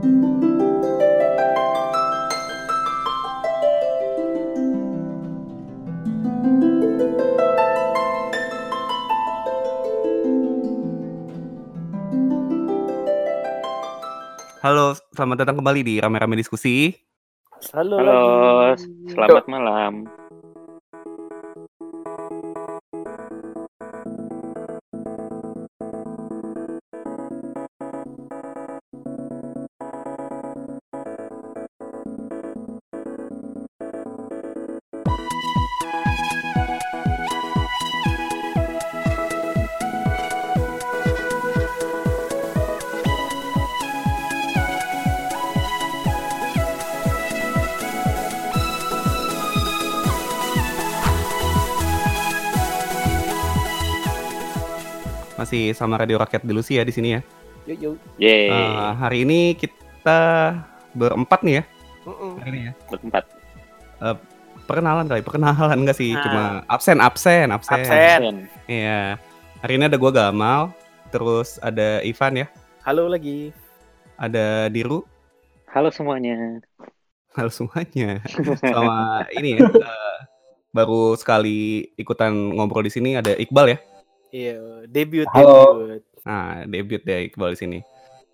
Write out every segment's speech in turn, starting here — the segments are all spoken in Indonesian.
Halo, selamat datang kembali di Rame-Rame Diskusi. Halo, Halo, selamat malam. Masih sama Radio Rakyat dulu sih ya di sini ya. Yuk, yuk. Yeay, Eh, hari ini kita berempat nih ya. Mm-mm. Hari ini ya. berempat. Perkenalan kali, perkenalan enggak sih? Nah. Cuma absen, absen, absen. Absen. Iya. Hari ini ada gua Gamal, terus ada Ivan ya, Halo lagi. ada Diru, Halo semuanya. halo semuanya. Sama ini ya. eh, baru sekali ikutan ngobrol di sini ada Iqbal ya. Iya, debut Halo. debut. Nah, debut deh Iqbal di sini.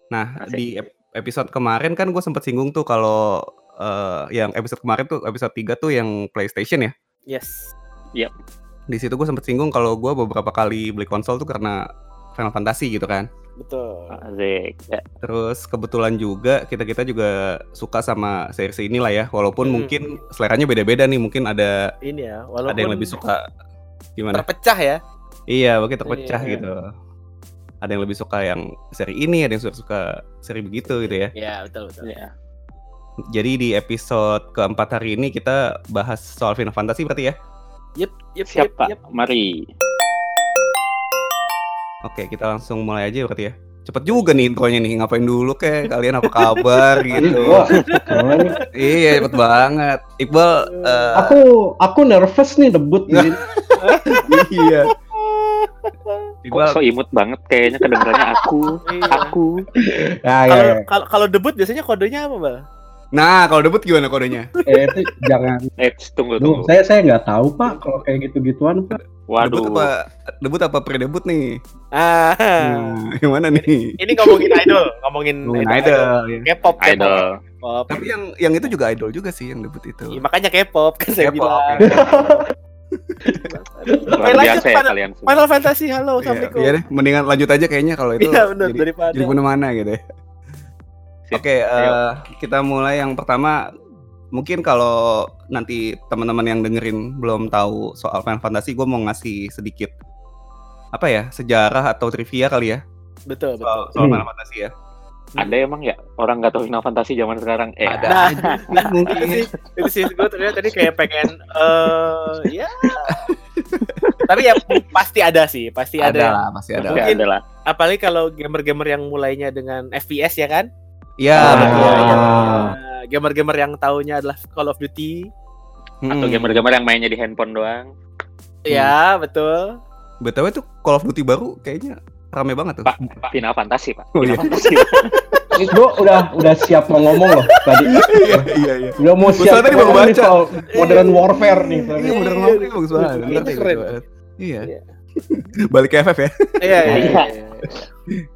Nah, Asik. di ep- episode kemarin kan gue sempet singgung tuh kalau eh, yang episode kemarin tuh episode 3 tuh yang PlayStation ya. Yes. Di situ gue sempet singgung kalau gue beberapa kali beli konsol tuh karena Final Fantasy gitu kan. Betul. Asik. Ya, Terus kebetulan juga kita-kita juga suka sama series inilah ya. Walaupun Hmm. mungkin seleranya beda-beda nih. Mungkin ada Ini ya, walaupun ada yang lebih suka gimana? terpecah ya. Iya, mungkin terpecah Iya. gitu. Ada yang lebih suka yang seri ini, ada yang suka suka seri begitu gitu ya. Ya, betul betul. ya. Jadi di episode keempat hari ini kita bahas soal Final Fantasy berarti ya? Yep, yep, Siap, yep, Pak. yep. Mari. Oke, kita langsung mulai aja berarti ya. Cepet juga nih intronya nih, ngapain dulu kek? Kalian apa kabar gitu? nih? iya, cepet banget. Iqbal, eh, Aku aku nervous nih debut sini. iya. Kok Iqbal, so imut banget kayaknya kedengarannya aku, Iya. aku. Ya, ya, Kalau ya. kalau kalau debut biasanya kodenya apa, Bang? nah kalau debut gimana kodenya? Eh, itu jangan. Eh, tunggu Duh, tunggu. saya saya nggak tahu pak kalau kayak gitu-gituan pak. Debut Waduh. apa? Debut apa pre-debut nih? Ah. Nah, yang mana nih? Ini ngomongin idol, ngomongin Ngomongin idol. ya. K-pop, K-pop. Idol. K-pop. Tapi yang yang itu juga idol juga sih yang debut itu. Iya, makanya K-pop kan saya K-pop, bilang. ya. Luar lanjut, biasa ya Final- kalian semua. Final Fantasy, halo, Iya, assalamualaikum. iya deh, mendingan lanjut aja kayaknya kalau itu Iya, benar jadi, daripada. jadi mana-mana gitu ya. Oke, eh, kita mulai yang pertama. Mungkin kalau nanti teman-teman yang dengerin belum tahu soal Final Fantasy, gue mau ngasih sedikit apa ya sejarah atau trivia kali ya Betul, betul. soal, soal Hmm. Final Fantasy ya. Ada emang ya orang nggak tahu Final Fantasy zaman sekarang? Eh, Ada Nah, nah, mungkin. itu sih, itu sih gue ternyata tadi kayak pengen eh ya. Tapi ya pasti ada sih, pasti ada. Ada yang- lah, pasti ada. Mungkin ada lah. Apalagi kalau gamer-gamer yang mulainya dengan FPS ya kan? Iya, Ah. betul. Nah, gamer-gamer yang taunya adalah Call of Duty. Atau Hmm. gamer-gamer yang mainnya di handphone doang. Ya, betul. BTW tuh Call of Duty baru kayaknya rame banget tuh. Pak, Final Fantasy, Pak. Oh, iya. Fantasy. Ini gua udah udah siap mau ngomong loh tadi. iya, iya, iya. Udah mau siap soalnya tadi nih baca. soal modern warfare nih. Iya, Iya, ngomong ini bagus banget. itu deh, keren. bagus banget. Iya. Iya. Balik ke FF ya. Iya, iya, iya.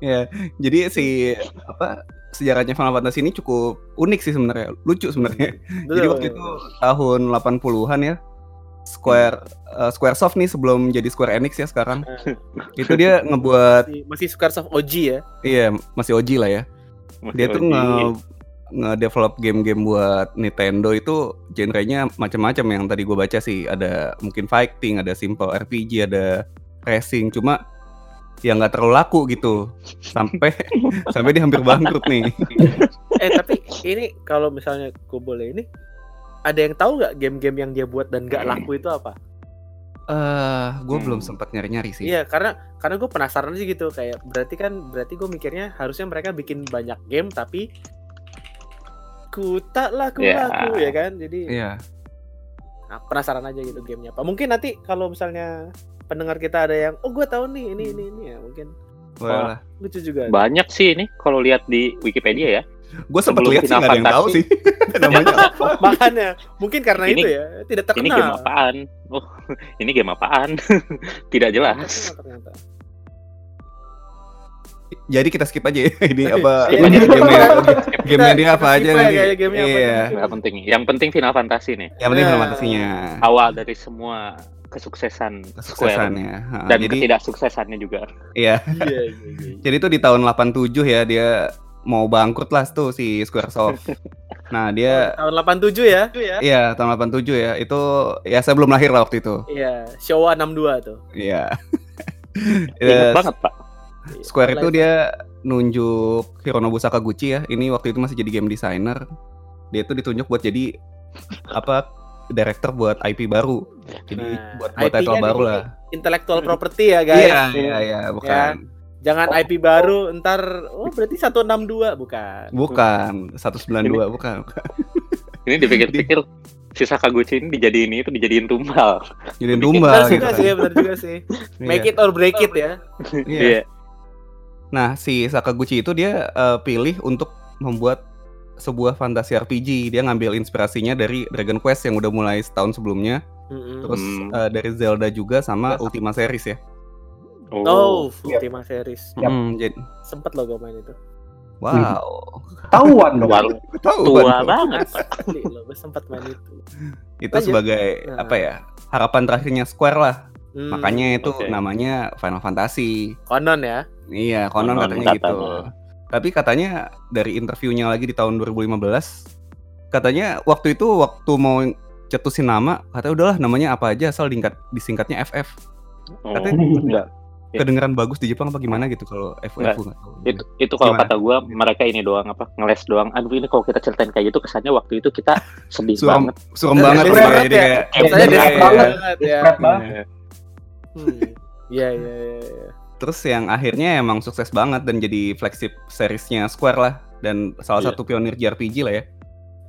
Ya, jadi si apa sejarahnya Final Fantasy ini cukup unik sih sebenarnya, lucu sebenarnya. Jadi waktu itu tahun 80-an ya. Square eh, Squaresoft nih sebelum jadi Square Enix ya sekarang. itu dia ngebuat masih, masih Squaresoft OG ya. iya masih OG lah ya. Dia tuh Masih nge OG. nge-develop game-game buat Nintendo itu genrenya macam-macam yang tadi gue baca sih ada mungkin fighting, ada simple RPG, ada racing. Cuma ya nggak terlalu laku gitu sampai sampai dia hampir bangkrut nih. Eh, tapi ini kalau misalnya gue boleh ini ada yang tahu nggak game-game yang dia buat dan nggak laku itu apa? Eh, gue Hmm. belum sempat nyari-nyari sih. Iya, karena karena gue penasaran sih gitu kayak berarti kan berarti gue mikirnya harusnya mereka bikin banyak game tapi ku tak laku Iya. laku ya kan. Jadi Iya. nah, penasaran aja gitu gamenya apa. Mungkin nanti kalau misalnya pendengar kita ada yang oh gue tahu nih ini ini ini ya mungkin lah. lucu juga. Banyak sih ini kalau lihat di Wikipedia ya. Gue sempet Sebelum lihat sih nggak ada yang tahu sih namanya. apa. Makanya mungkin karena Ini- itu ya tidak Ini game terkenal. apaan? Oh, ini game apaan? Tidak jelas. terkenal ternyata. Jadi kita skip aja ya. ini apa Iya, ini kita- gamenya dia apa aja gamenya apa Iya. Nggak penting. Yang penting Final Fantasy nih. Yang penting Nah. Final Fantasy-nya. Awal dari semua kesuksesan Kesuksesannya. Dan Jadi ketidaksuksesannya juga. iya. Iya, iya, iya. Jadi itu di tahun 87 ya dia mau bangkrut lah tuh si Squaresoft. Nah, dia Tahun 87 ya. iya tahun 87 ya. Itu ya saya belum lahir lah waktu itu. Iya, Showa 62 tuh. Iya. Ingat Ya, banget, Pak. Iya, Square itu live. dia nunjuk Hironobu Sakaguchi ya. Ini waktu itu masih jadi game designer. Dia itu ditunjuk buat jadi apa director buat IP baru. Jadi Nah, buat buat title baru lah. intellectual property ya, guys. Iya, iya, iya, bukan. Jangan IP baru ntar oh berarti 162 bukan. Bukan, 192 bukan. bukan. Ini dipikir-pikir si Sakaguchi ini dijadiin itu dijadiin tumbal. Jadi Benar tumbal juga gitu. sih, ya, benar juga sih. Make Iya. it or break it ya. Iya. Iya. Nah, si Sakaguchi itu dia eh, pilih untuk membuat sebuah fantasi RPG. Dia ngambil inspirasinya dari Dragon Quest yang udah mulai setahun sebelumnya, Mm-mm. terus eh, dari Zelda juga sama Ultima series ya. Oh, Iya. Ultima series. Yap. Hmm, jadi Sempet lo gue main itu. wow. Tahuan dong. Tahu tua banget, Pak. Lo, gue sempet main itu. Itu Lanjut. sebagai Nah. apa ya? Harapan terakhirnya Square lah. Hmm, Makanya itu oke. namanya Final Fantasy. konon ya. Iya, konon Konon katanya gitu. katanya. Tapi katanya dari interviewnya lagi di tahun 2015, katanya waktu itu waktu mau cetusin nama, katanya udahlah namanya apa aja asal disingkatnya FF. Oh, Katanya enggak. Ya. kedengeran bagus di Jepang apa gimana gitu kalau FF Nggak. nggak tahu. Itu itu kalau Gimana? kata gua mereka ini doang apa ngeles doang. Aduh ini kalau kita ceritain kayak gitu kesannya waktu itu kita sedih Suram, banget. suram banget Desperate sih, jadi ya. kayak Iya, iya. banget ya. Banget. Hmm. Iya, iya, iya. iya. Terus yang akhirnya emang sukses banget dan jadi flagship seriesnya Square lah dan salah Iya. satu pionir JRPG lah ya.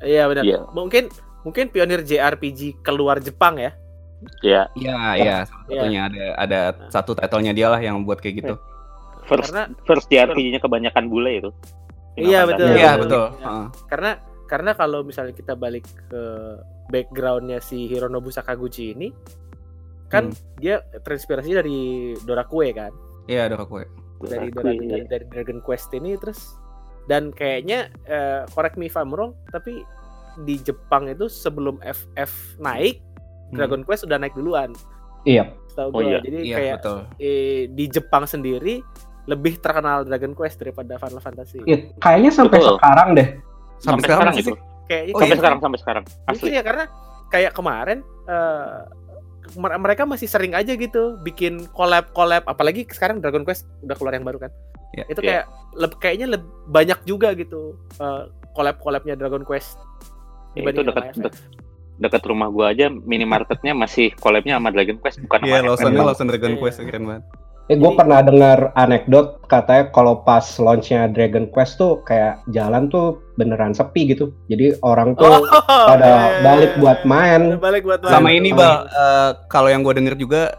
Iya benar. Iya. Mungkin mungkin pionir JRPG keluar Jepang ya. Ya, Iya, iya, salah Iya. satunya ada ada satu titlenya dia lah yang buat kayak gitu. first Karena- first JRPG-nya kebanyakan bule itu. Iya, Final betul. Iya, betul. betul. Iya. Heeh. Karena karena kalau misalnya kita balik ke backgroundnya si Hironobu Sakaguchi ini kan Hmm. dia terinspirasi dari Dorakue kan Iya, ada kue. dari, Dorakue. Dora- dari dari Dragon Quest ini terus dan kayaknya eh, correct me if I'm wrong tapi di Jepang itu sebelum FF naik Hmm. Dragon Quest udah naik duluan Iya. tahu Oh, iya. jadi Iya, kayak betul. eh, di Jepang sendiri lebih terkenal Dragon Quest daripada Final Fantasy Iya, Kayaknya sampai Betul. sekarang deh. Sampai sekarang itu. sih. kayaknya Oh, sampai iya. sekarang sampai sekarang. Mungkin Asli. ya karena kayak kemarin eh, mer- mereka masih sering aja gitu bikin collab collab apalagi sekarang Dragon Quest udah keluar yang baru kan. Ya. Itu Ya. kayak leb- kayaknya leb- banyak juga gitu collab collabnya Dragon Quest Ya, itu dibanding dekat dek- dekat rumah gua aja minimarketnya masih collabnya sama Dragon Quest bukan Iya, sama Lawsonnya. Lawson Dragon Iya. Quest keren banget. Eh, gue pernah dengar anekdot katanya kalau pas launchnya Dragon Quest tuh kayak jalan tuh beneran sepi gitu. Jadi orang tuh Oh, pada iya, iya, balik iya. buat main. Balik buat main. Sama ini, Oh. Bal, eh, kalau yang gue denger juga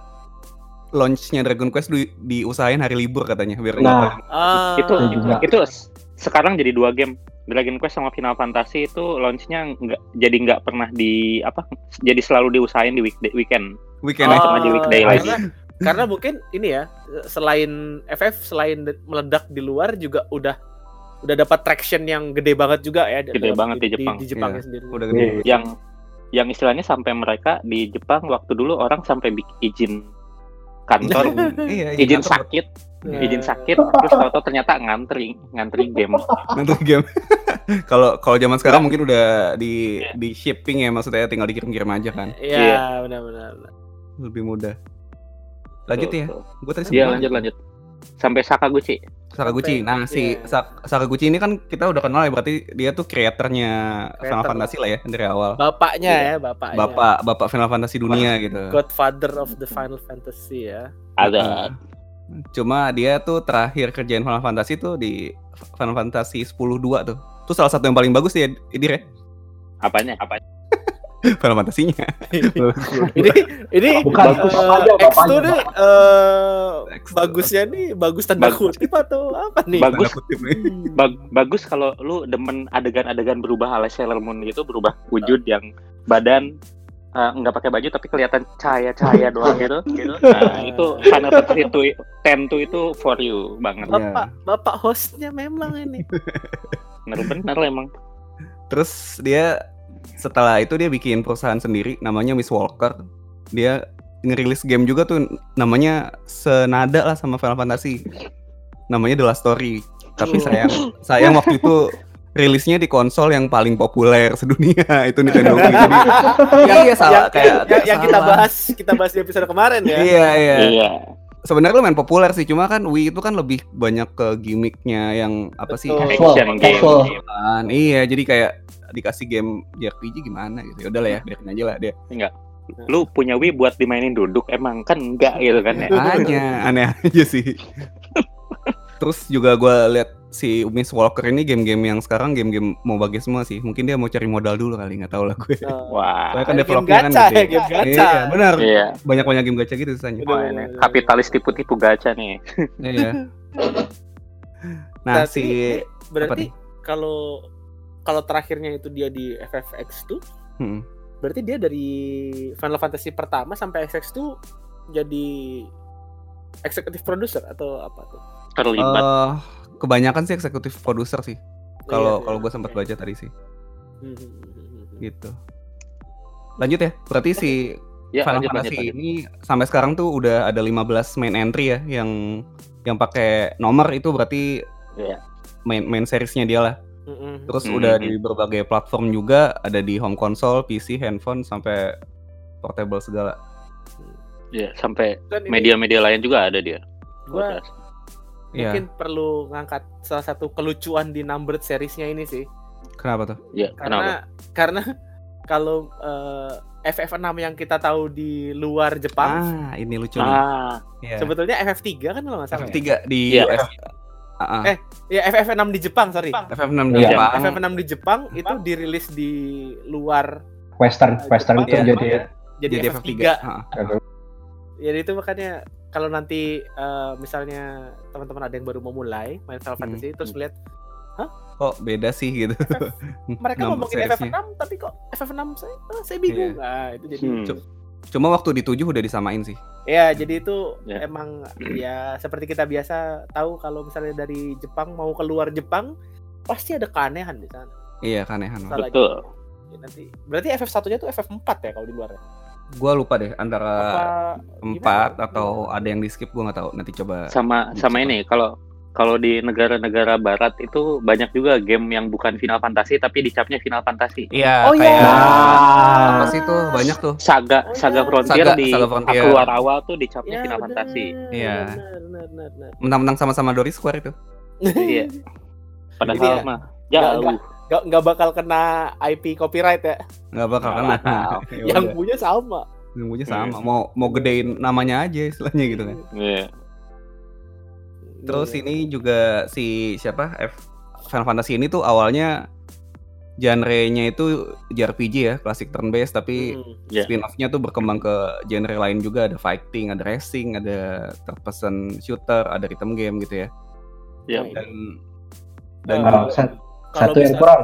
launchnya Dragon Quest di, diusahain hari libur katanya biar Nah. Ah, Itu juga. itu sekarang jadi dua game. Dragon Quest sama Final Fantasy itu launchnya nggak jadi nggak pernah di apa jadi selalu diusahain di weekday, weekend. weekend Oh. aja. sama di weekday karena, lagi. karena mungkin ini ya selain FF selain meledak di luar juga udah udah dapat traction yang gede banget juga ya Gede banget di Jepang. di, Jepangnya Iya, sendiri Udah gede. Yang yang istilahnya sampai mereka di Jepang waktu dulu orang sampai bikin izin kantor. Iya, izin kantor. Sakit. Nah, izin sakit terus tahu ternyata ngantri ngantri game. Nonton game. Kalau kalau zaman sekarang mungkin udah di di shipping ya maksudnya tinggal dikirim-kirim aja kan. Iya, benar-benar. Lebih mudah. Lanjut ya. Gue tadi Iya lanjut lanjut. Sampai Sakaguchi Sakaguchi. Nah, si iya. Sak- Sakaguchi ini kan kita udah kenal ya berarti dia tuh kreatornya Final Creator. Fantasy lah ya dari awal. Bapaknya Iya. ya, bapaknya. Bapak bapak Final Fantasy dunia gitu. Godfather of the Final Fantasy ya. ada Nah, Cuma dia tuh terakhir kerjain Final Fantasy tuh di Final Fantasy 10 2 tuh. Itu salah satu yang paling bagus ya, Idir ya. apanya apa Final Fantasinya. ini ini Bukan, bagus apa aja, X apa tuh nih tuh. bagusnya nih bagus tanda Bagus. kutip atau apa nih? Bagus. Kutip nih. Hmm. Bag- bagus kalau lu demen adegan-adegan berubah ala Sailor Moon gitu berubah wujud yang badan eh, nggak pakai baju tapi kelihatan cahaya-cahaya doang gitu. gitu. Nah, itu Final Fantasy itu ten tuh itu for you banget. Bapak bapak hostnya memang ini. Bener-bener emang. Terus dia setelah itu dia bikin perusahaan sendiri namanya Miss Walker. Dia ngerilis game juga tuh namanya senada lah sama Final Fantasy. Namanya The Last Story. Tapi Oh. sayang sayang waktu itu rilisnya di konsol yang paling populer sedunia itu Nintendo Wii. Jadi iya salah yang, kayak, yang, yang kita bahas kita bahas di episode kemarin ya. Iya iya. Iya. Sebenarnya lumayan populer sih, cuma kan Wii itu kan lebih banyak ke gimmicknya yang apa sih? Betul. Action game. iya, jadi kayak dikasih game JRPG gimana gitu. Ya udahlah ya, biarin aja lah dia. Lu punya Wii buat dimainin duduk emang kan enggak gitu kan ya. Makanya aneh aja sih. Terus juga gua lihat si Miss Walker ini game-game yang sekarang game-game mau bagi semua sih. Mungkin dia mau cari modal dulu kali, nggak tahu lah gue. Eh, Wah. Soalnya kan game developernya kan gacha gede. ya, game gacha. Iya, benar. Iya. Banyak-banyak game gacha gitu sisanya. Udah. Wah, ini kapitalis tipu-tipu gacha nih. Iya. Nah, Berarti- si Berarti kalau kalau terakhirnya itu dia di FFX tuh, Hmm. berarti dia dari Final Fantasy pertama sampai FX tuh jadi executive producer atau apa tuh? Terlibat. eh kebanyakan sih eksekutif produser sih. Kalau Iya, kalau iya, gue sempat oke. baca tadi sih, Hmm, hmm, hmm, gitu. Lanjut ya. Berarti si ya, Final lanjut, Fantasy lanjut. ini sampai sekarang tuh udah ada 15 main entry ya yang yang pakai nomor itu berarti Iya. main main seriesnya dia lah. Terus Hmm. udah di berbagai platform juga, ada di home console, PC, handphone sampai portable segala. Iya, sampai Dan ini media-media lain juga ada dia. gua. Iya. mungkin perlu ngangkat salah satu kelucuan di numbered seriesnya ini sih. Kenapa tuh? Iya, kenapa? Karena karena kalau eh, FF6 yang kita tahu di luar Jepang, Ah, ini lucu nih. Ah, Iya. sebetulnya FF3 kan kalau nggak salah. ya? FF3 di Iya. US. Ah, ah. Eh, Ya FF6 di Jepang, sorry. FF6 di Iya. Jepang. FF6 di Jepang itu dirilis di luar Western, eh, Western Jepang itu Iya. jadi jadi, Jadi FF3. FF3. Ah. Jadi itu makanya kalau nanti eh, misalnya teman-teman ada yang baru mau mulai main Final Hmm. Fantasy terus melihat Kok beda sih gitu. mereka ngomongin seriesnya. FF6 tapi kok FF6 saya ah, saya bingung. Nah, itu jadi hmm. Cuma waktu di 7 udah disamain sih. ya jadi itu Ya. emang ya seperti kita biasa tahu kalau misalnya dari Jepang mau keluar Jepang pasti ada keanehan di sana. Iya, kanehan. Salah betul. Ya, nanti berarti FF1-nya tuh FF4 ya kalau di luar. ya? Gua lupa deh antara Apa empat gimana? atau ada yang di skip gua nggak tahu. Nanti coba. Sama sama Jepang. ini kalau kalau di negara-negara barat itu banyak juga game yang bukan Final Fantasy tapi dicapnya Final Fantasy. Iya, Oh, kayak iya. apa sih tuh? Banyak tuh. Saga Oh, Saga iya. Frontier Saga- di Saga Frontier. keluar awal tuh dicapnya Ya, Final bener, Fantasy. Iya. Mentang-mentang sama-sama Dory Square itu. Iya. Padahal Jadi ya, mah nggak- jauh. Nggak nggak bakal kena IP copyright ya. Nggak bakal kena. bakal. Ya Yang punya sama. Yang punya sama. Mau mau gedein namanya aja istilahnya gitu kan. Iya. Terus Iya. ini juga si siapa? F Final Fantasy ini tuh awalnya genre-nya itu JRPG ya, klasik turn based tapi Hmm. Iya. spin-off-nya tuh berkembang ke genre lain juga ada fighting, ada racing, ada third person shooter, ada rhythm game gitu ya. Iya. Dan dan Eh, Uh, sa- kalau satu yang bisa- kurang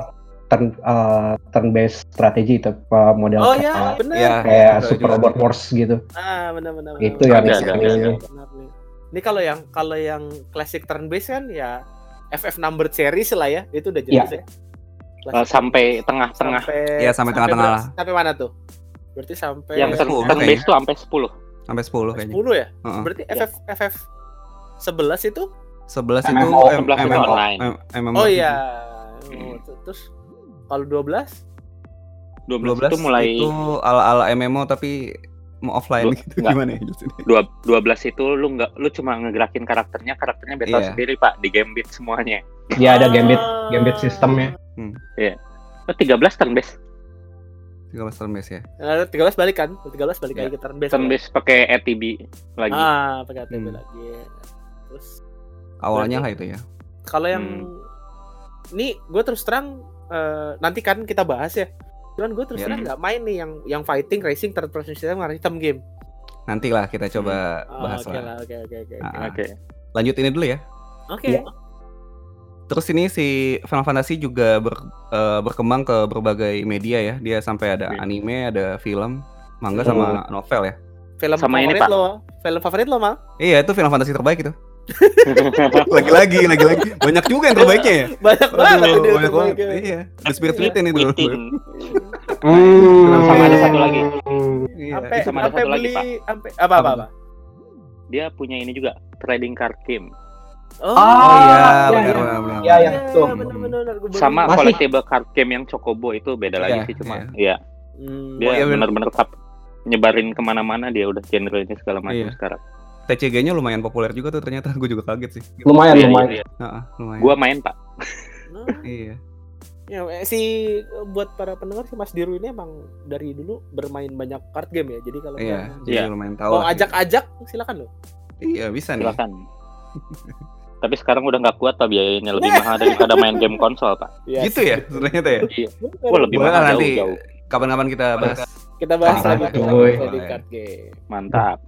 turn uh, turn based strategi itu uh, model Oh kayak, ya, benar. ya kayak ada Super juga. Robot Wars gitu. Ah, benar benar. Itu benar. yang Ada, ini- ada, ada. Ini kalau yang kalau yang classic turn based kan ya FF numbered series lah ya. Itu udah jelas ya. Eh, sampai tengah-tengah Iya, sampai tengah-tengah berapa- Sampai mana tuh? Berarti sampai yang turn, 10 turn kayaknya. base tuh sampai 10. sampai 10 kayaknya. 10 ya? Heeh. Berarti Iya. FF FF 11 itu 11 itu MMO, M- 11 itu MMO, online. MMO. Oh iya. Hmm. Oh, Terus kalau 12 12, 12 itu mulai itu ala-ala MMO tapi mau offline Dua- gitu enggak. gimana ya jelasinnya? dua, 12 itu lu nggak lu cuma ngegerakin karakternya, karakternya battle Iya. sendiri, Pak, di gambit semuanya. Dia ada gambit Ah. gambit sistemnya. Oh, 13 turn base. 13 turn based ya. Nah, 13 balik kan? 13 balik Iya. lagi ke turn based. Turn base pakai ATB lagi. Ah, pakai ATB Hmm. lagi. Terus Awalnya lah itu ya. kalau yang Hmm. ini gue terus terang eh, nanti kan kita bahas ya Cuman gue terus Ya. terang nggak main nih yang yang fighting, racing, third person shooter warna hitam game. Nanti lah kita coba Oh, bahas Oke lah. lah, oke oke oke. Ah, oke. Oke. Lanjut ini dulu ya. Oke. Iya. Terus ini si Final Fantasy juga ber- eh, berkembang ke berbagai media ya. Dia sampai ada Iya. anime, ada film, manga Hmm. sama novel ya. Film Sama ini, favorit Pak. lo, film favorit lo mal? Iya, itu Final Fantasy terbaik itu. Lagi-lagi, lagi-lagi. Banyak juga yang terbaiknya ya. Banyak banget Aduh, ini banyak banget. Iya, The Spirit Within itu. Hmm. Sama ada satu lagi. Iya. Sampai sama ada satu lagi, beli Pak. sampai apa apa apa. Dia punya ini juga trading card game. Oh, Oh iya, iya, benar iya. benar benar. Iya, iya. tuh. gue baru Sama collectible card game yang Chocobo itu beda lagi Iya, sih cuma. iya. Iya. Hmm, Dia Oh, iya, benar-benar nyebarin ke mana-mana dia udah genrenya segala macam Iya. sekarang. TCG-nya lumayan populer juga tuh ternyata. Gue juga kaget sih. Lumayan, Iya, lumayan. iya, iya. Heeh, lumayan. Gua main pak. nah, Iya. ya, eh, si buat para pendengar si Mas Diru ini emang dari dulu bermain banyak card game ya. Jadi kalau Iya, jadi Iya. lumayan tahu. mau lah. ajak-ajak silakan loh. Iya, bisa nih. Silakan. Tapi sekarang udah nggak kuat pak biayanya lebih mahal daripada main game konsol pak. Iya, Gitu ya, sebenarnya tuh ya. Iya. Wah lebih mahal nanti. Kapan-kapan kita bahas. Kita bahas lagi card game. Mantap.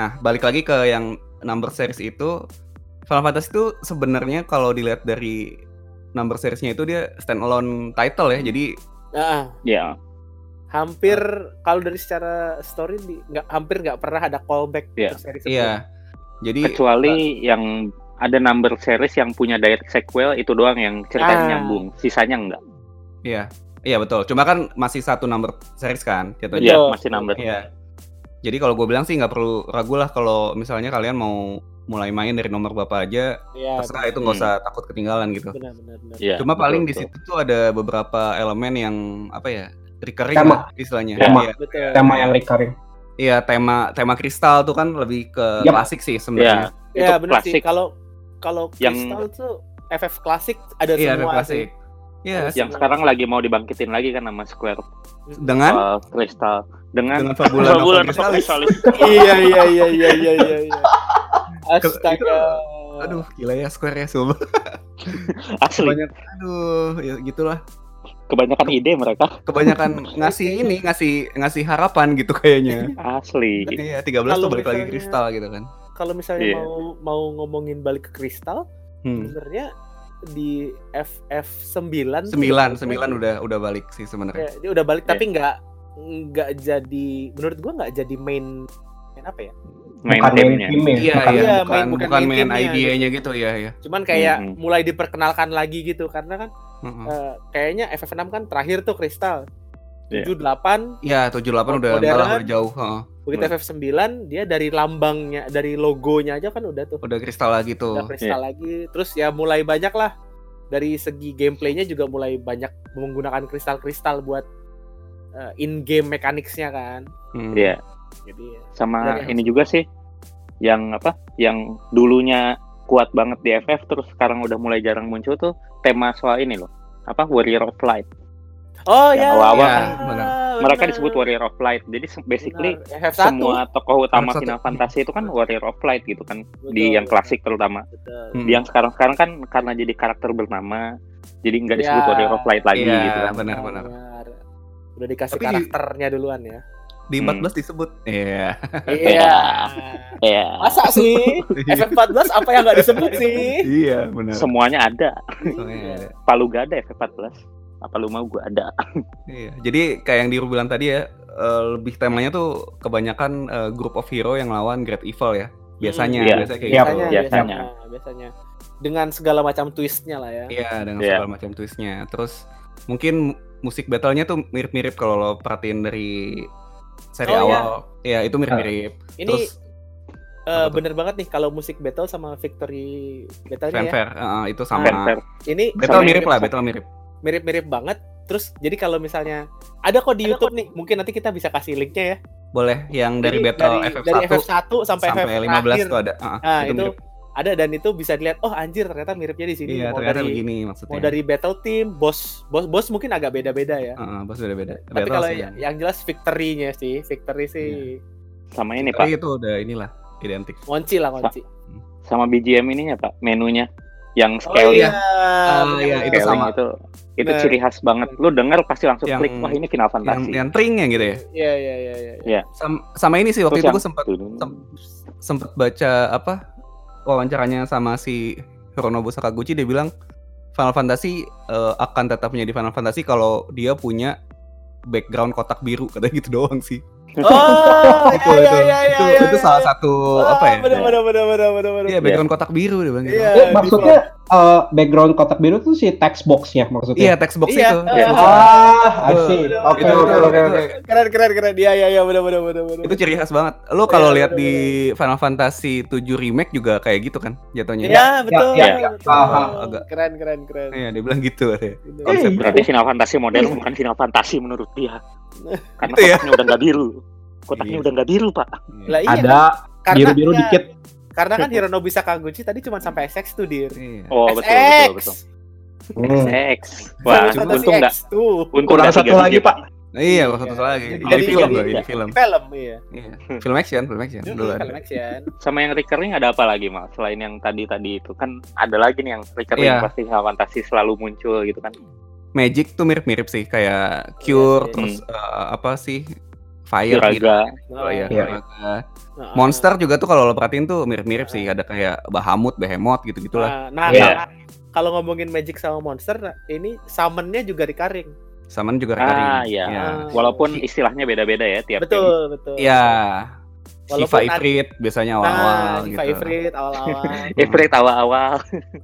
Nah, balik lagi ke yang number series itu Final Fantasy itu sebenarnya kalau dilihat dari number seriesnya itu dia standalone title ya. Jadi Nah, Ya. hampir kalau dari secara story di- nggak hampir nggak pernah ada callback Iya. ke seri sebelumnya. iya. Jadi Kecuali yang ada number series yang punya direct sequel itu doang yang ceritanya Ah. nyambung. Sisanya enggak. iya. Iya betul. Cuma kan masih satu number series kan jatuhnya. Iya, Betul. masih number. Iya. Jadi kalau gue bilang sih nggak perlu ragu lah kalau misalnya kalian mau mulai main dari nomor berapa aja, Iya, terserah itu nggak Hmm. usah takut ketinggalan gitu. benar benar benar. Iya, Cuma betul, paling di betul. situ tuh ada beberapa elemen yang apa ya recurring Tema. lah istilahnya. Tema. Iya. Betul. Tema yang recurring. Iya tema tema kristal tuh kan lebih ke Yap. klasik sih Iya. sebenarnya. Ya itu benar sih. klasik. Kalau kalau Yang- Crystal tuh FF klasik ada Iya semua klasik. Iya Yang sekarang lagi mau dibangkitin lagi kan sama Square dengan soal Crystal dengan dengan Fabula Fabula Crystallis. iya iya iya iya iya iya. Astaga. Aduh gila ya Square ya sumpah. asli Kebanyakan aduh ya gitulah. kebanyakan ide mereka Kebanyakan ngasih ini ngasih ngasih harapan gitu kayaknya. asli Iya 13 tuh Kalau balik lagi misalnya- kristal gitu kan. Kalau misalnya Iya. mau mau ngomongin balik ke kristal, Hmm. sebenarnya di FF 9 tuh Sembilan, udah sembilan balik. udah udah balik sih sebenarnya. Ya, dia udah balik Iya. tapi nggak nggak jadi menurut gua nggak jadi main main apa ya? main Bukan main timnya. Iya, Bukan- iya, Iya, bukan, main- bukan bukan main main idenya gitu ya, ya. Cuman kayak Mhm. mulai diperkenalkan lagi gitu karena kan Heeh. eh, kayaknya FF6 kan terakhir tuh kristal. Iya. 78 Iya, 78 udah malah udah jauh, heeh. Begitu Hmm. FF9 dia dari lambangnya dari logonya aja kan udah tuh Udah kristal lagi tuh. udah kristal lagi terus ya mulai banyak lah dari segi gameplaynya juga mulai banyak menggunakan kristal-kristal buat eh, in game mechanicsnya kan Hmm. Iya. jadi ya, sama ini juga sih yang apa yang dulunya kuat banget di FF terus sekarang udah mulai jarang muncul tuh tema soal ini loh apa Warrior of Light oh Yang ya awal-awal ya, kan, benar. Mereka disebut Warrior of Light jadi basically Benar. FF1 semua tokoh utama. Final Fantasy itu kan Warrior of Light gitu kan Betul, di yang klasik terutama betul. Hmm. di yang sekarang sekarang kan karena jadi karakter bernama jadi nggak disebut Ya. Warrior of Light lagi Iya, gitu kan benar-benar. Benar. udah dikasih Tapi di- karakternya duluan ya Di Hmm. 14 disebut. Iya. iya ya masa sih FF14 apa yang nggak disebut sih iya, benar. semuanya ada Semuanya ada. palu gak ada FF14 apa lu mau gua ada Iya. Jadi kayak yang Diru bilang tadi ya, eh, lebih temanya tuh kebanyakan eh, group of hero yang lawan Great Evil ya. Biasanya, Iya. biasanya kayak Iya, gitu. biasanya, biasanya. biasanya biasanya dengan segala macam twistnya lah ya Iya, dengan Iya. segala macam twistnya. Terus mungkin musik battle-nya tuh mirip-mirip kalau lo perhatiin dari seri Oh, iya. awal. Iya, itu mirip-mirip. ini Terus eh, apa tuh? bener banget nih kalau musik battle sama victory battle ya fanfare, eh, itu sama. Fanfare. ini Battle Sama mirip lah, mirip- battle mirip. Mirip-mirip banget terus jadi kalau misalnya ada kok di YouTube nih mungkin nanti kita bisa kasih linknya ya Boleh yang dari Jadi battle dari, FF1 dari FF1 sampai, sampai FF 15 terakhir. tuh ada. Ah, nah itu, mirip. ada dan itu bisa dilihat oh anjir ternyata miripnya di sini Iya, mau ternyata dari begini maksudnya. mau dari battle team bos bos bos mungkin agak beda-beda ya Heeh, bos beda-beda. tapi kalau yang, yang- yang jelas victory-nya sih victory sih sama ini Oh, pak itu udah inilah identik. ngonci lah ngonci sama BGM ininya pak menunya yang Oh scaling iya. Ah, bener, iya, itu scaling sama. itu itu ciri khas banget lu denger pasti langsung Yang- klik wah ini Final yang Fantasy yang tringnya gitu ya. Iya iya iya iya. Sam- sama ini sih waktu Terus itu gue yang- sempat sem- sempet baca apa wawancaranya sama si Hironobu Sakaguchi dia bilang Final Fantasy eh, akan tetap menjadi Final Fantasy kalau dia punya background kotak biru katanya gitu doang sih. Oh, itu iya itu iya iya itu, iya. itu salah satu apa ya? Bener bener bener bener bener bener. Iya background kotak biru dia bilang gitu. Iya. Eh, maksudnya eh, background kotak biru tuh si text boxnya maksudnya. Iya text box Iya, itu. iya. Ah, I Betul. see. Itu- Oke oke oke oke. Keren keren keren. Iya iya iya bener bener bener bener. Itu ciri khas banget. Lo kalau Iya, lihat di Final Fantasy 7 remake juga kayak gitu kan jatuhnya. Iya betul. iya, iya. betul. Ah, agak. Keren keren keren. Iya, dia bilang gitu katanya. Bener. Konsep berarti Final Fantasy modern bukan Final Fantasy menurut dia karena ya. kotaknya udah nggak biru kotaknya Iya. udah nggak biru pak Lah iya. Ada karena biru-biru ya, dikit. Karena kan Hironobu Sakaguchi tadi cuma sampai SX tuh dir. Iya. oh betul SX. betul betul Hmm. X wah untung nggak X tuh. untung Kurang nggak satu lagi. Pak. Iya, satu lagi. Jadi- Jadi film jadi- loh, ini film. Film iya. Iya. Film action, film action. Dulu Film action. sama yang recurring ada apa lagi mal selain yang tadi tadi itu kan ada lagi nih yang recurring Iya. pasti Final Fantasy selalu muncul gitu kan Magic tuh mirip-mirip sih, kayak Cure, Iya, terus eh, apa sih? Fire gitu. Oh, iya, Iya. Kiraga. Nah, Monster juga tuh kalau lo perhatiin tuh mirip-mirip sih, ada kayak Bahamut, Behemoth gitu-gitulah. Nah, nah, Iya. nah, kalau ngomongin Magic sama Monster, nah, ini summonnya juga recurring. Saman juga ah iya Iya. walaupun istilahnya beda-beda ya tiap game. Betul, betul. Iya. Walaupun Shiva Ifrit biasanya Nah, awal-awal si gitu. Ifrit awal-awal. Ifrit awal-awal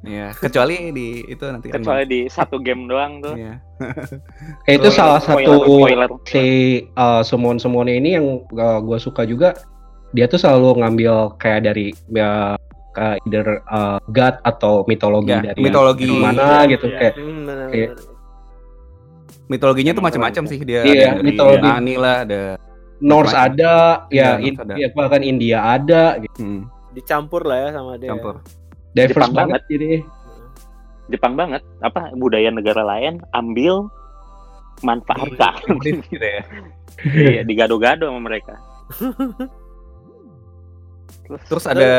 Iya, kecuali di itu nanti kan. kecuali di satu game doang tuh Iya. Eh, itu salah satu spoiler, spoiler. si uh, summon summon ini yang uh, gue suka juga. Dia tuh selalu ngambil kayak dari ya, ke either uh, god atau mitologi Ya, dari mitologi. yang mana gitu Iya. kayak Hmm, Iya. benar. Mitologinya tuh Emang macam-macam sih dia. Iya, mitologi. Yunani lah, ada Norse ada, Iya, ya, Norse ada. ya bahkan India ada, gitu. hmm, Dicampur lah ya sama dia. campur. diverse Jepang banget jadi. Jepang banget apa budaya negara lain ambil manfaatkan gitu ya. iya digado-gado sama mereka Terus ada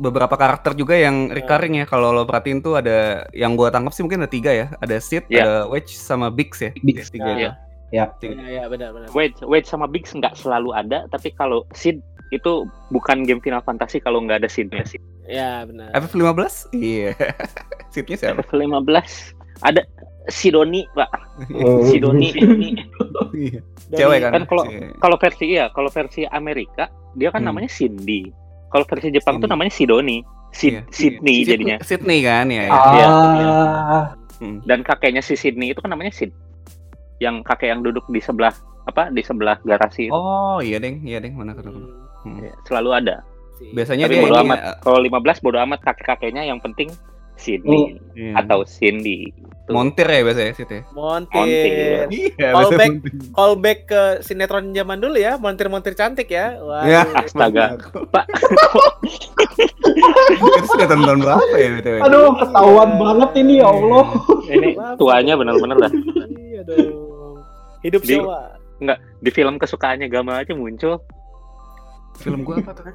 beberapa karakter juga yang recurring ya kalau lo perhatiin tuh ada yang gua tangkap sih mungkin ada tiga ya. Ada Sid, Iya. ada Wedge sama Biggs ya. Biggs. Tiga Iya. Ya. Iya, iya, benar, benar. Wedge Wedge sama Biggs nggak selalu ada tapi kalau Sid itu bukan game Final Fantasy kalau nggak ada Sidnya sih Iya, benar. FF15? Iya. Sidnya siapa? FF15 ada Sidoni pak Oh. Sidoni ini Iya. Cewek kan? kan kalau Iya. kalau versi iya kalau versi Amerika dia kan Hmm. namanya Cindy kalau versi Jepang tuh Cindy. namanya Sidoni Sid, Iya. Sydney Sid- jadinya Sydney kan ya. ya. Iya. Ah, dan kakeknya si Sydney itu kan namanya Sid yang kakek yang duduk di sebelah apa di sebelah garasi itu Oh iya deng, iya deng mana ketemu. Hmm, Hmm. Ya, selalu ada. Biasanya Tapi dia bodo ini amat. ya, kalau 15 bodo amat kakek-kakeknya yang penting Sydney iya. atau Cindy Tuh. montir ya biasanya Sid ya. Montir. Montir. Iya, Callback. biasanya montir. Callback ke sinetron zaman dulu ya, montir-montir cantik ya. Wah. Ya, Astaga. Pak. Itu sudah tahun berapa ya BTW? aduh, ketahuan banget ini ya Allah. ini tuanya bener-bener dah Iya dong. Hidup Di- Jawa. di film kesukaannya Gama aja muncul Film gua apa tuh?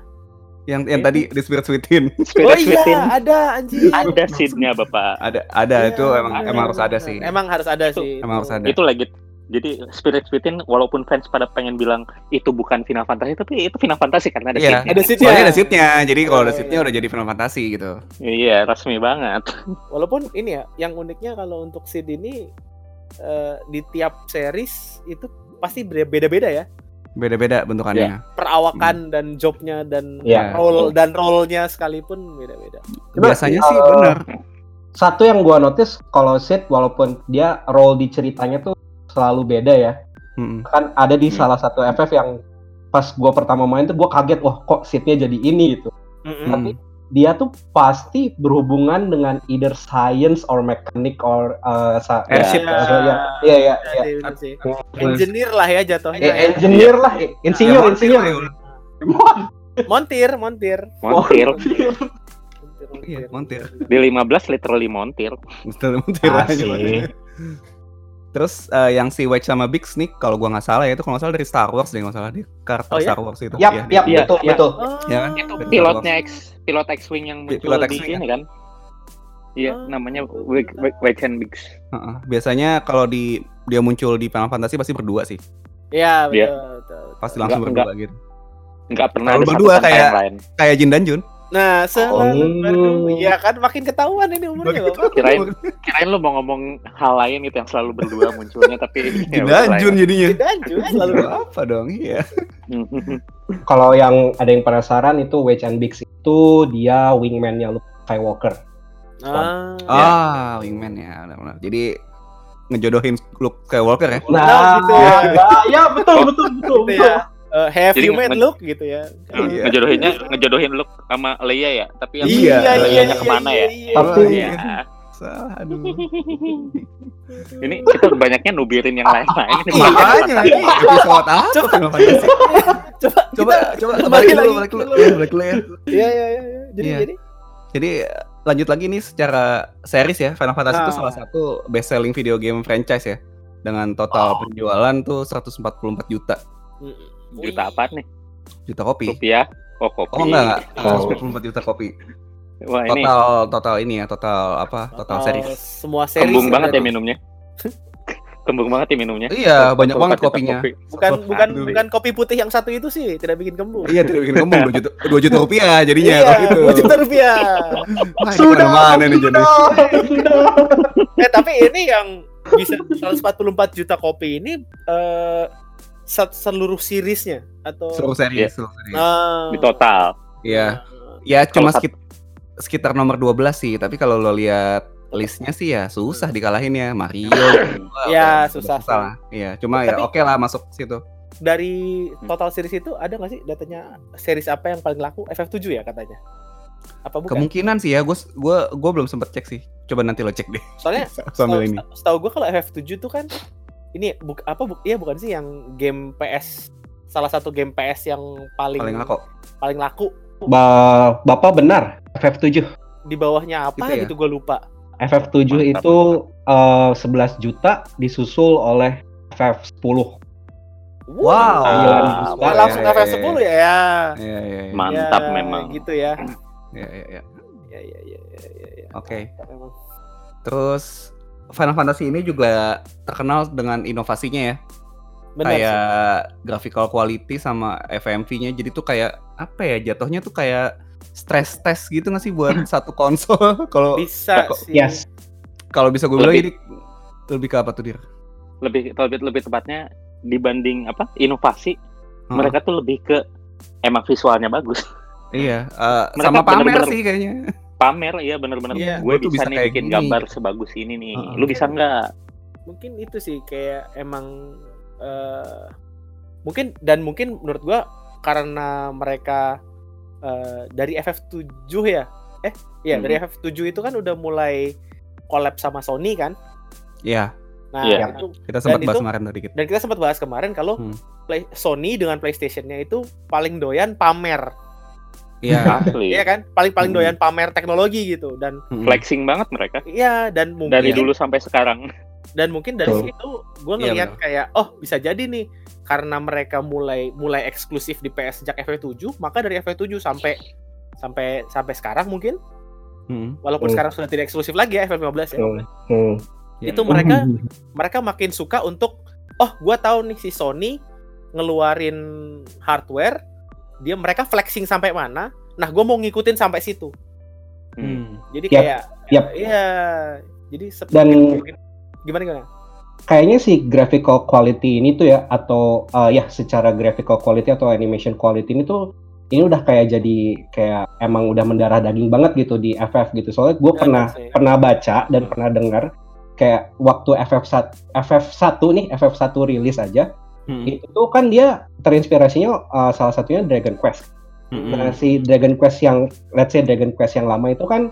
Yang yang tadi The Spirit Within. Spirit oh iya, Within. ada anjing. ada scene-nya bapak Ada ada Iya, itu emang iya, emang harus ada sih. Emang harus ada Itu- sih. Emang harus ada. itu lagi jadi Spirit Within walaupun fans pada pengen bilang itu bukan Final Fantasy tapi itu Final Fantasy karena ada Iya. scene-nya. Ada seatnya. Soalnya ada seatnya, jadi kalau ada Iya, seatnya iya. udah jadi Final Fantasy gitu. iya resmi banget Walaupun ini ya, yang uniknya kalau untuk seed ini eh, di tiap series itu pasti beda-beda ya. Beda-beda bentukannya. Perawakan dan jobnya dan Iya. role dan role-nya sekalipun beda-beda. Biasanya sih eh, benar. Satu yang gua notice kalau Sid walaupun dia role di ceritanya tuh selalu beda ya. Mm-mm. Kan ada di Hmm. salah satu FF yang pas gua pertama main tuh gua kaget wah kok Sidnya jadi ini gitu. Mm-mm. Tapi dia tuh pasti berhubungan dengan either science or mechanic or uh, Airship. ya, ya, ya, iya iya Iya, iya. bener sih. Engineer lah ya jatuhnya. Eh, ya. engineer lah, eh, insinyur, Ya, insinyur. Montir, montir. montir Montir, Iya, montir. di 15 literally montir Betul montir aja. Terus eh, yang si Wedge sama Biggs nih, kalau gua nggak salah ya itu kalau nggak salah dari Star Wars deh nggak salah dia karakter Oh, ya? Star Wars itu. Yap, Iya, yap, Iya, betul, iya. betul. Oh. Ya kan? itu pilotnya X pilot X-wing yang muncul pilot di X-wing sini kan Iya, Oh. namanya Wake and Bigs. Heeh. Biasanya kalau di dia muncul di Final Fantasy pasti berdua sih. Iya, betul, Iya. betul, betul. Pasti langsung Enggak, berdua gitu. Nggak pernah Kalau ada berdua kayak-. Kayak Jin dan Jun. Nah, selalu Oh. Iya kan makin ketahuan ini umurnya Bapak. Kirain kirain lu mau ngomong hal lain itu yang selalu berdua munculnya tapi ya Jin udah dan lah Jun ya. jadinya. Dan juga selalu apa dong? Iya. Kalau yang ada yang penasaran itu Wedge and Biggs itu dia wingman-nya Luke Skywalker. Ah. Ah, wingman ya, benar-benar. Jadi ngejodohin Luke Skywalker ya. Nah, gitu ya. nah, ya betul betul betul. gitu ya. Eh, have Jadi you met look gitu ya. Nah, Iya. Ngejodohinnya ngejodohin lu sama Leia ya, tapi yang Iya, iya, Leianya ke mana ya? iya. Tapi- Iya. Salah, aduh. Ini kita banyaknya nubirin yang lain-lain ini Makanya ini episode apa Coba. Coba Coba kita coba kembali balik dulu, lagi. balik dulu. Ya, balik dulu ya. Iya, iya, iya. iya. Jadi Iya. jadi Jadi lanjut lagi nih secara series ya. Final Fantasy itu Ah. salah satu best selling video game franchise ya. Dengan total Oh. penjualan tuh 144 juta mm, juta apa nih? juta kopi. Rupiah? Oh, kopi. Oh enggak, enggak. Oh. 144 juta kopi. Wah, ini Total total ini ya, total apa? Total total series. Semua series. kembung banget ya minumnya. kembung banget ya minumnya. Iya, banyak Total banget kopinya. kopi. Bukan bukan Aduh. bukan kopi putih yang satu itu sih, tidak bikin kembung. Iya, tidak bikin kembung 2 juta 2 juta rupiah jadinya Iya, kalau gitu. 2 juta rupiah. Wah, ini mana nih jadi? eh tapi ini yang bisa 144 juta kopi ini eh se- seluruh seriesnya atau Seluruh series, seluruh series. Ah. Di total. Iya. Ya cuma Kalau sat- sekit- sekitar nomor 12 sih, tapi kalau lo lihat listnya sih ya susah dikalahin ya Mario. Ya, susah udah lah. Iya, cuma ya Tapi- oke lah masuk situ. Dari total series itu ada nggak sih datanya series apa yang paling laku? FF7 ya katanya. Apa bukan? Kemungkinan sih ya, gue gua gua belum sempet cek sih. Coba nanti lo cek deh Soalnya sambil setahu- ini. Setahu gue kalau FF7 tuh kan ini buk, apa buk, iya bukan sih yang game PS salah satu game PS yang paling Paling laku. paling laku Ba- Bapak benar, FF7. di bawahnya apa Gitu ya? gitu gue lupa. FF7 Mantap. itu eh, 11 juta disusul oleh FF10. Wow. Sembilan Ah, juta. Langsung Iya, iya, FF10 ya. ya. Iya, iya, iya. Mantap Ya, memang. Gitu ya. Iya, iya, iya. Ya ya ya ya ya. ya. Oke. Memang. Terus Final Fantasy ini juga terkenal dengan inovasinya ya. Benar sih. kayak graphical quality sama FMV-nya jadi tuh kayak apa ya jatuhnya tuh kayak stress test gitu nggak sih buat satu konsol kalau Bisa kok- sih. Yes. kalau bisa gue bilang Lebih- ini lebih ke apa tuh dir Lebih lebih lebih tepatnya dibanding apa? Inovasi, Hah? mereka tuh lebih ke emang visualnya bagus. iya eh, Mereka sama pamer bener-bener- sih kayaknya Pamer ya bener-bener Iya. gue bisa, bisa nih bikin gini. gambar sebagus ini nih. Heeh. Lu bisa nggak? Mungkin itu sih kayak emang eh mungkin dan mungkin menurut gua karena mereka eh dari FF7 ya. Eh, iya Hmm. dari FF7 itu kan udah mulai collab sama Sony kan. Iya Nah, Iya. itu kita sempat bahas itu- kemarin tadi dikit dan kita sempat bahas kemarin kalau Hmm. Play, Sony dengan PlayStation-nya itu paling doyan pamer, iya Asli. iya kan? Paling paling Hmm. doyan pamer teknologi gitu dan Mm-mm. Flexing banget mereka. iya dan mungkin Dari dulu sampai sekarang. dan mungkin dari Betul. situ gue Iya, ngeliat kayak oh bisa jadi nih karena mereka mulai mulai eksklusif di PS sejak FF7 maka dari FF7 sampai sampai sampai sekarang mungkin Mm-mm. walaupun Hmm. sekarang sudah tidak eksklusif lagi ya FF15 ya Hmm. Hmm. Itu iya. mereka mereka makin suka untuk oh gua tahu nih si Sony ngeluarin hardware dia mereka flexing sampai mana nah gue mau ngikutin sampai situ Hmm. jadi Yap, kayak yap. iya jadi Dan- mungkin- gimana gimana Kayaknya sih graphical quality ini tuh ya atau uh, ya secara graphical quality atau animation quality ini tuh ini udah kayak jadi kayak emang udah mendarah daging banget gitu di FF gitu. Soalnya gue Ya, pernah sih. pernah baca dan pernah dengar kayak waktu FF1 FF1 nih FF1 rilis aja Mm-mm. itu tuh kan dia terinspirasinya uh, salah satunya Dragon Quest. Mm-mm. Nah, si Dragon Quest yang let's say Dragon Quest yang lama itu kan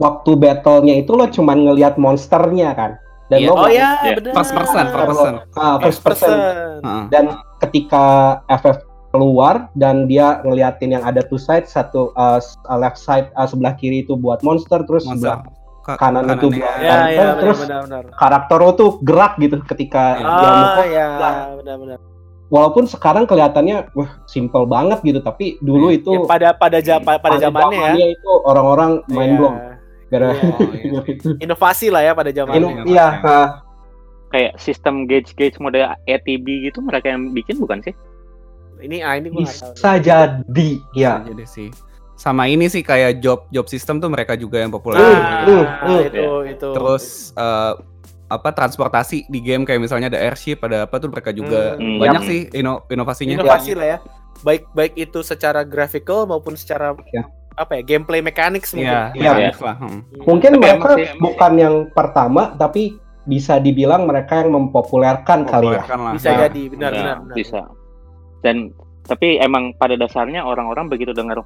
waktu battle-nya itu lo cuman ngelihat monsternya kan. Dan Iya. lo oh ya benar First person, first person. Ah, first person. Dan ketika FF keluar dan dia ngeliatin yang ada two side satu uh, uh, left side uh, sebelah kiri itu buat monster terus Monster. sebelah Ka- kanan itu ya ya benar Terus- benar benar karakter lo tuh gerak gitu ketika Iya. dia mukul. ya Nah, benar benar walaupun sekarang kelihatannya wah simple banget gitu tapi dulu Iya. itu Ya, pada pada ja- pada zamannya ya itu orang-orang main gara Iya. Oh, iya. Inovasi lah ya pada zaman itu. iya ah, Kayak sistem gauge-gauge mode ATB gitu mereka yang bikin bukan sih? Ini ah ini gua nggak tahu. bisa jadi ya Bisa jadi sih. Sama ini sih kayak job job system tuh mereka juga yang populer. Ah, Hmm, hmm, itu itu. Terus eh, apa transportasi di game kayak misalnya ada airship, ada apa tuh mereka juga Hmm. banyak Yang- sih ino- inovasinya. inovasi lah ya. Baik baik itu secara graphical maupun secara Ya. apa ya gameplay mechanics mungkin. Iya, Iya. mekanik lah. hmm. mungkin Tapi mereka bukan yang pertama tapi bisa dibilang mereka yang mempopulerkan kali ya lah. Bisa Ya. jadi benar Ya, benar benar. bisa. Dan tapi emang pada dasarnya orang-orang begitu dengar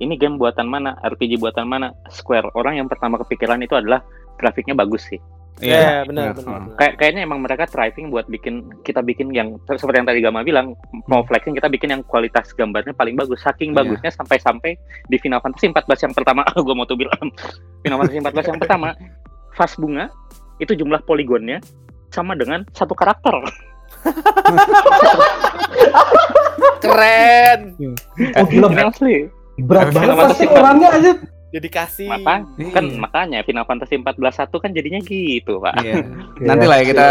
ini game buatan mana, RPG buatan mana, Square. Orang yang pertama kepikiran itu adalah grafiknya bagus sih. Iya, benar iya, benar. hmm. benar. Kayak kayaknya emang mereka thriving buat bikin kita bikin yang seperti yang tadi Gama bilang mau flexing kita bikin yang kualitas gambarnya paling bagus. Saking Iya. bagusnya sampai-sampai di Final Fantasy 14 yang pertama, gue mau tuh bilang Final Fantasy 14 yang pertama, fase bunga itu jumlah poligonnya sama dengan satu karakter. Keren. oh gila asli. Berat Final banget pasti orangnya aja Dedikasi. Maka Iya. kan makanya Final Fantasy 14 satu kan jadinya gitu, Pak. Iya. Nanti lah ya kita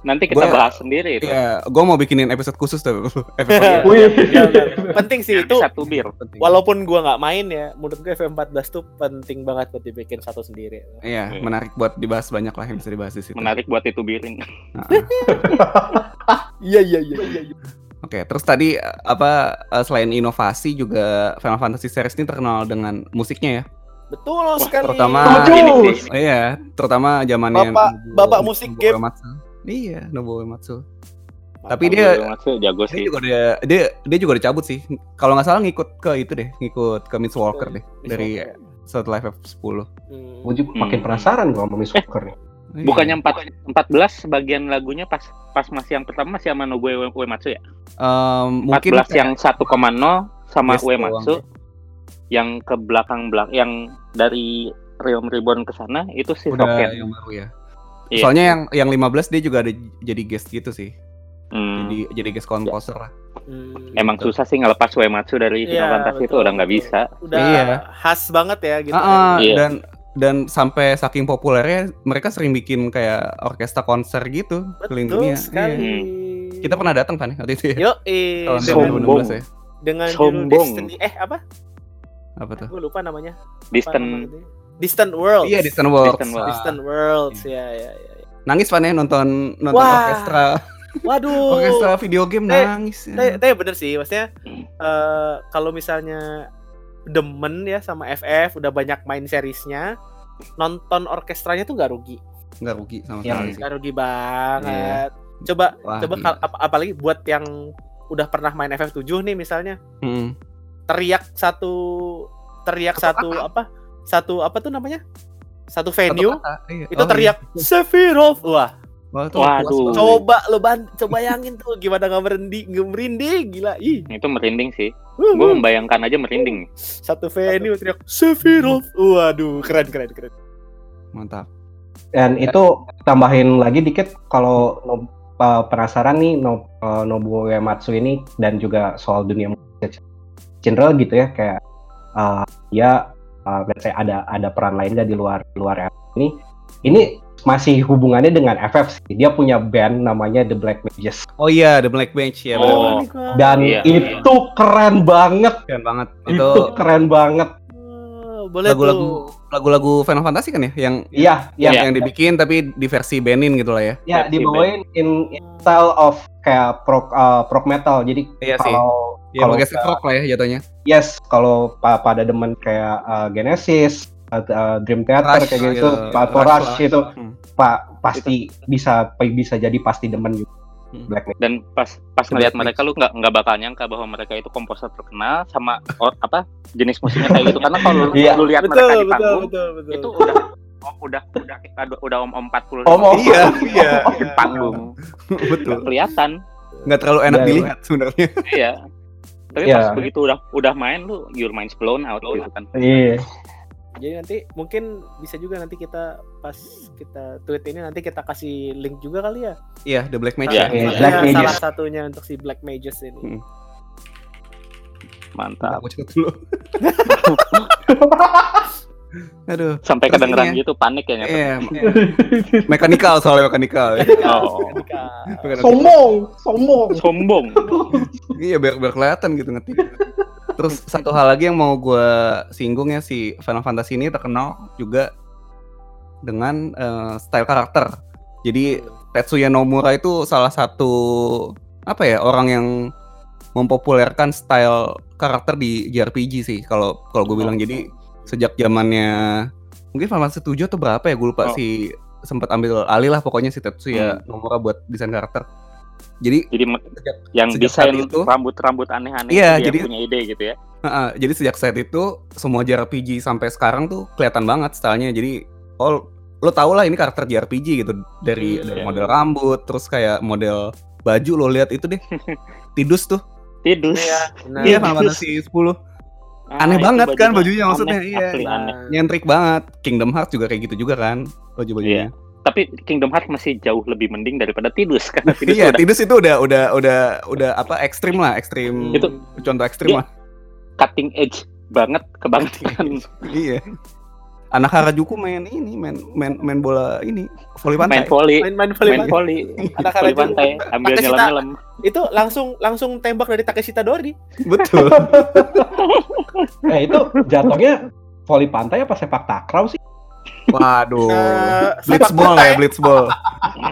Nanti kita Gua- bahas sendiri itu. ya gue mau bikinin episode khusus tuh. Iya. Wih. Ya. Penting sih itu. Satu bir. Walaupun gua nggak main ya, menurut gue FM14 tuh penting banget buat dibikin satu sendiri. Iya, Iya. menarik buat dibahas banyak lah yang bisa dibahas di situ. Menarik buat itu birin. Nah, Iya iya iya. Oke, terus tadi eh, apa eh, selain inovasi juga Final Fantasy series ini terkenal dengan musiknya ya. Betul sekali. terutama- ini. Iya, terutama zamannya Bapak- bapak musik game. Uematsu. Iya, Nobuo Uematsu. Mantap. Tapi dia Uematsu jago dia sih. juga dia dia dia juga dicabut sih. Kalau nggak salah ngikut ke itu deh, ngikut ke Miss Walker deh Miss dari Walker. setelah FF10. Hmm. gue juga makin Hmm. penasaran gua sama Miss Walker nih Iya. Bukannya 4, 14 bagian lagunya pas pas masih yang pertama masih sama Nobuo Ue- Uematsu ya? Em, mungkin 14 yang 1,0 sama Yes, Uematsu doang yang ke belakang belakang yang dari Realm Reborn ke sana itu si udah Rocket. yang baru ya. Iya. Soalnya yang yang 15 dia juga ada jadi guest gitu sih. Hmm. Jadi jadi guest composer lah. Hmm. Emang gitu. susah sih ngelepas Uematsu dari Iya, Final Fantasy itu udah nggak bisa. Udah Iya. khas banget ya gitu. Kan. ah, Iya. dan dan sampai saking populernya mereka sering bikin kayak orkestra konser gitu keliling Betul dunia. sekali. Iya. Kita pernah datang kan waktu itu ya. Yo, eh, Tahun Sombong. 2016 ya. dengan judul Sombong. Destiny eh apa? Apa tuh? Gue lupa namanya. Distant nama itu? Distant Worlds. Iya, Distant Worlds. Distant Worlds. Ah. Distant Worlds ya ya ya. ya. Nangis pan ya nonton nonton Wah. orkestra Waduh. orkestra video game Eh, nangis. ya. Tapi tapi bener sih, maksudnya Hmm. eh kalau misalnya demen ya sama FF udah banyak main seriesnya, nonton orkestranya tuh nggak rugi, Nggak rugi sama Iya, sekali nggak rugi banget. Coba Wah, coba kal- ap- apalagi buat yang udah pernah main FF7 nih misalnya, Hmm. teriak satu teriak satu apa? Satu apa tuh namanya? Satu venue Satu kata, iya. itu Oh, teriak Sephiroth. Wah, iya. Wah, Waduh. banget. coba lo ban coba bayangin tuh gimana nggak merinding, nggak merinding gila. Ih. Itu merinding sih. Gue membayangkan aja merinding. satu venue teriak Sephiroth. Waduh, keren keren keren. Mantap. dan itu tambahin lagi dikit kalau no- uh, penasaran nih no, uh, Nobuo Uematsu ini dan juga soal dunia musik general gitu ya kayak uh, dia uh, let's say ada ada peran lain nggak di luar di luar ini ini masih hubungannya dengan FF sih dia punya band namanya The Black Mages Oh iya, The Black Bench ya. Oh. dan Iya, itu keren banget Keren banget. itu, Itu keren banget Oh, boleh lagu-lagu tuh. lagu-lagu Final Fantasy kan ya yang iya yang, iya yang dibikin tapi di versi Benin gitu lah ya. ya Versi dibawain in, in style of kayak prog uh, prog metal jadi Iya sih. kalau Ya kalau pakai rock lah ya jatuhnya. Yes, kalau pa- pada demen kayak uh, Genesis, uh, Dream Theater Rush kayak gitu, gitu, Pak Rush itu, Hmm. Pak pasti bisa bisa jadi pasti demen juga Hmm. Black Metal. Dan pas pas Black mereka lu nggak nggak bakal nyangka bahwa mereka itu komposer terkenal sama or- apa jenis musiknya kayak gitu karena kalau lu, Iya. lu lihat Betul, mereka di panggung betul, betul. itu udah oh, udah udah kita udah om om 40 Om, om. Iya, iya. di panggung Betul. nggak kelihatan Nggak terlalu enak Iya, dilihat sebenarnya. iya tapi Iya. pas begitu udah udah main lu your mind's blown out gitu kan Iya. Jadi nanti mungkin bisa juga nanti kita pas kita tweet ini nanti kita kasih link juga kali ya. Iya, The Black Mage. Iya, ya. iya. Salah- Black Mages. salah satunya untuk si Black Mages ini. Hmm. mantap Aku cepet dulu. Aduh. Sampai kedengeran ya. gitu panik ya nyata. Iya. mekanikal soalnya mekanikal. Oh, Mekanikal. sombong, sombong. sombong. Iya biar biar kelihatan gitu ngetik. Terus satu hal lagi yang mau gue singgung ya si Final Fantasy ini terkenal juga dengan eh, style karakter. Jadi Tetsuya Nomura itu salah satu apa ya orang yang mempopulerkan style karakter di JRPG sih kalau kalau gue bilang jadi sejak zamannya mungkin Final Fantasy 7 atau berapa ya gue lupa Oh. sih sempat ambil alih lah pokoknya si Tetsuya Nomura buat desain karakter. Jadi Jadi sejak yang Sejak desain itu- rambut-rambut aneh-aneh Iya, jadi- punya ide gitu ya. Heeh, jadi sejak saat itu semua JRPG sampai sekarang tuh kelihatan banget stylenya. Jadi oh lo tau lah ini karakter JRPG gitu dari Hmm, dari iya. model rambut terus kayak model baju lo lihat itu deh. Tidus tuh. Tidus. Iya, benar. Iya, Fantasy 10. Ah, Aneh banget kan bajunya aneh, maksudnya, iya. asli Nah, aneh. Nyentrik banget. Kingdom Hearts juga kayak gitu juga kan baju-bajunya. Tapi Kingdom Hearts masih jauh lebih mending daripada Tidus karena Tidus Iya, udah Tidus itu udah udah udah udah apa ekstrim lah, ekstrim. Itu- contoh ekstrim Iya. lah. cutting edge banget kebangetan. Iya. Anak Harajuku main ini, main main main bola ini, voli pantai. main volley, main main volley main pantai. volley, Anak volley Harajuku. pantai, ambil Pakai nyelam-nyelam. itu langsung langsung tembak dari Takeshita Dori Betul. Eh itu jatuhnya voli pantai apa sepak takraw sih? Waduh. Eh, blitzball ya, blitzball.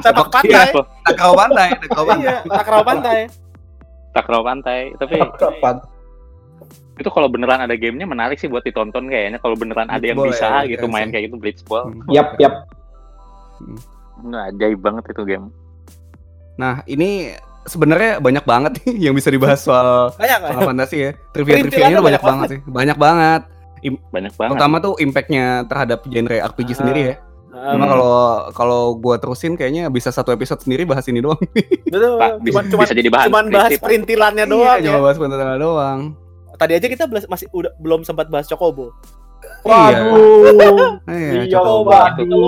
sepak Iya. pantai Takraw pantai, takraw pantai. iya takraw pantai Takraw pantai. Tapi itu kalau beneran ada gamenya menarik sih buat ditonton kayaknya. Kalau beneran ada yang bisa ya, gitu iya main sih. kayak gitu blitzball. Hmm. Yap, yap. Nggak ajaib banget itu game. Nah, ini sebenarnya banyak banget nih yang bisa dibahas soal banyak Final Fantasy ya. Trivia-trivianya banyak banget sih. Banyak banget. Banyak banget. Terutama tuh impact-nya terhadap genre RPG Ah. sendiri ya. Cuma Um, kalau kalau gua terusin kayaknya bisa satu episode sendiri bahas ini doang. betul Pak, bisa, cuman cuman bisa jadi bahan cuman bahas prinsip. perintilannya doang Iya, ya cuma bahas penonton doang. tadi aja kita belas- masih udah belum sempat bahas Chocobo Waduh. Iya, Iya, kalau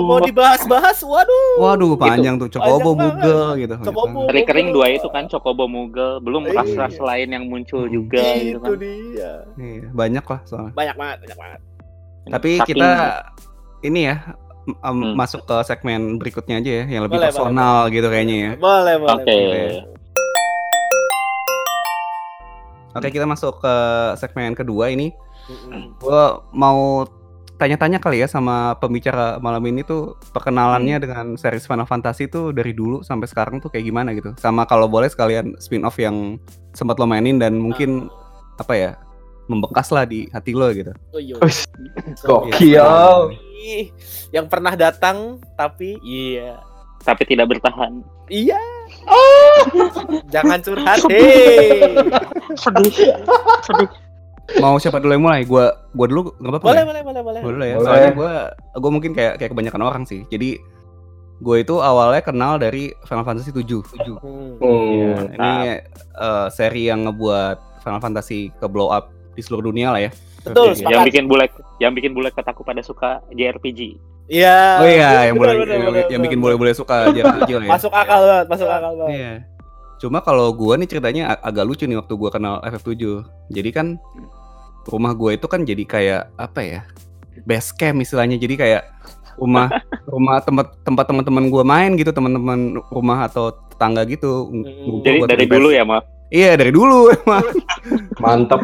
mau dibahas-bahas waduh Waduh, panjang tuh Chocobo Panjang banget. Google gitu. Chocobo. Recurring dua itu kan Chocobo Moogle, belum Iya. ras-ras lain yang muncul Hmm. juga gitu itu kan. dia Iya, banyak lah soalnya. banyak banget banyak banget Tapi Saking- kita ini ya em, Hmm. masuk ke segmen berikutnya aja ya, yang lebih Boleh, personal gitu kayaknya ya. boleh boleh Oke. boleh. Oke, kita masuk ke segmen kedua ini. Mm-mm. Gua mau tanya-tanya kali ya sama pembicara malam ini tuh perkenalannya dengan series Final Fantasy tuh dari dulu sampai sekarang tuh kayak gimana gitu. Sama kalau boleh sekalian spin off yang sempat lo mainin dan mungkin apa ya membekas lah di hati lo gitu. Oh, iya. Wis, Gokil. Yang pernah datang tapi iya Tapi tidak bertahan. iya jangan curhat hei Sedih. Sedih. Mau siapa dulu yang mulai? Gua gua dulu nggak apa-apa. boleh ya? boleh boleh boleh Gua dulu ya. Boleh. Soalnya gua gua mungkin kayak kayak kebanyakan orang sih. Jadi gue itu awalnya kenal dari Final Fantasy 7. 7. Hmm. Hmm. ini eh, seri yang ngebuat Final Fantasy ke blow up di seluruh dunia lah ya. betul Iya, Yang sepakat bikin bule yang bikin bule kotaku pada suka JRPG. iya Oh iya, yang boleh yang, yang bikin boleh-boleh suka JRPG lah ya. masuk akal banget masuk akal banget Iya. Cuma kalau gua nih ceritanya ag- agak lucu nih waktu gua kenal FF7. Jadi kan rumah gua itu kan jadi kayak apa ya? Base camp istilahnya. Jadi kayak rumah rumah tempat tempat teman-teman gua main gitu, teman-teman rumah atau tetangga gitu. ngumpul Jadi dari dulu ya, Mak. Iya, dari dulu emang. Mantap.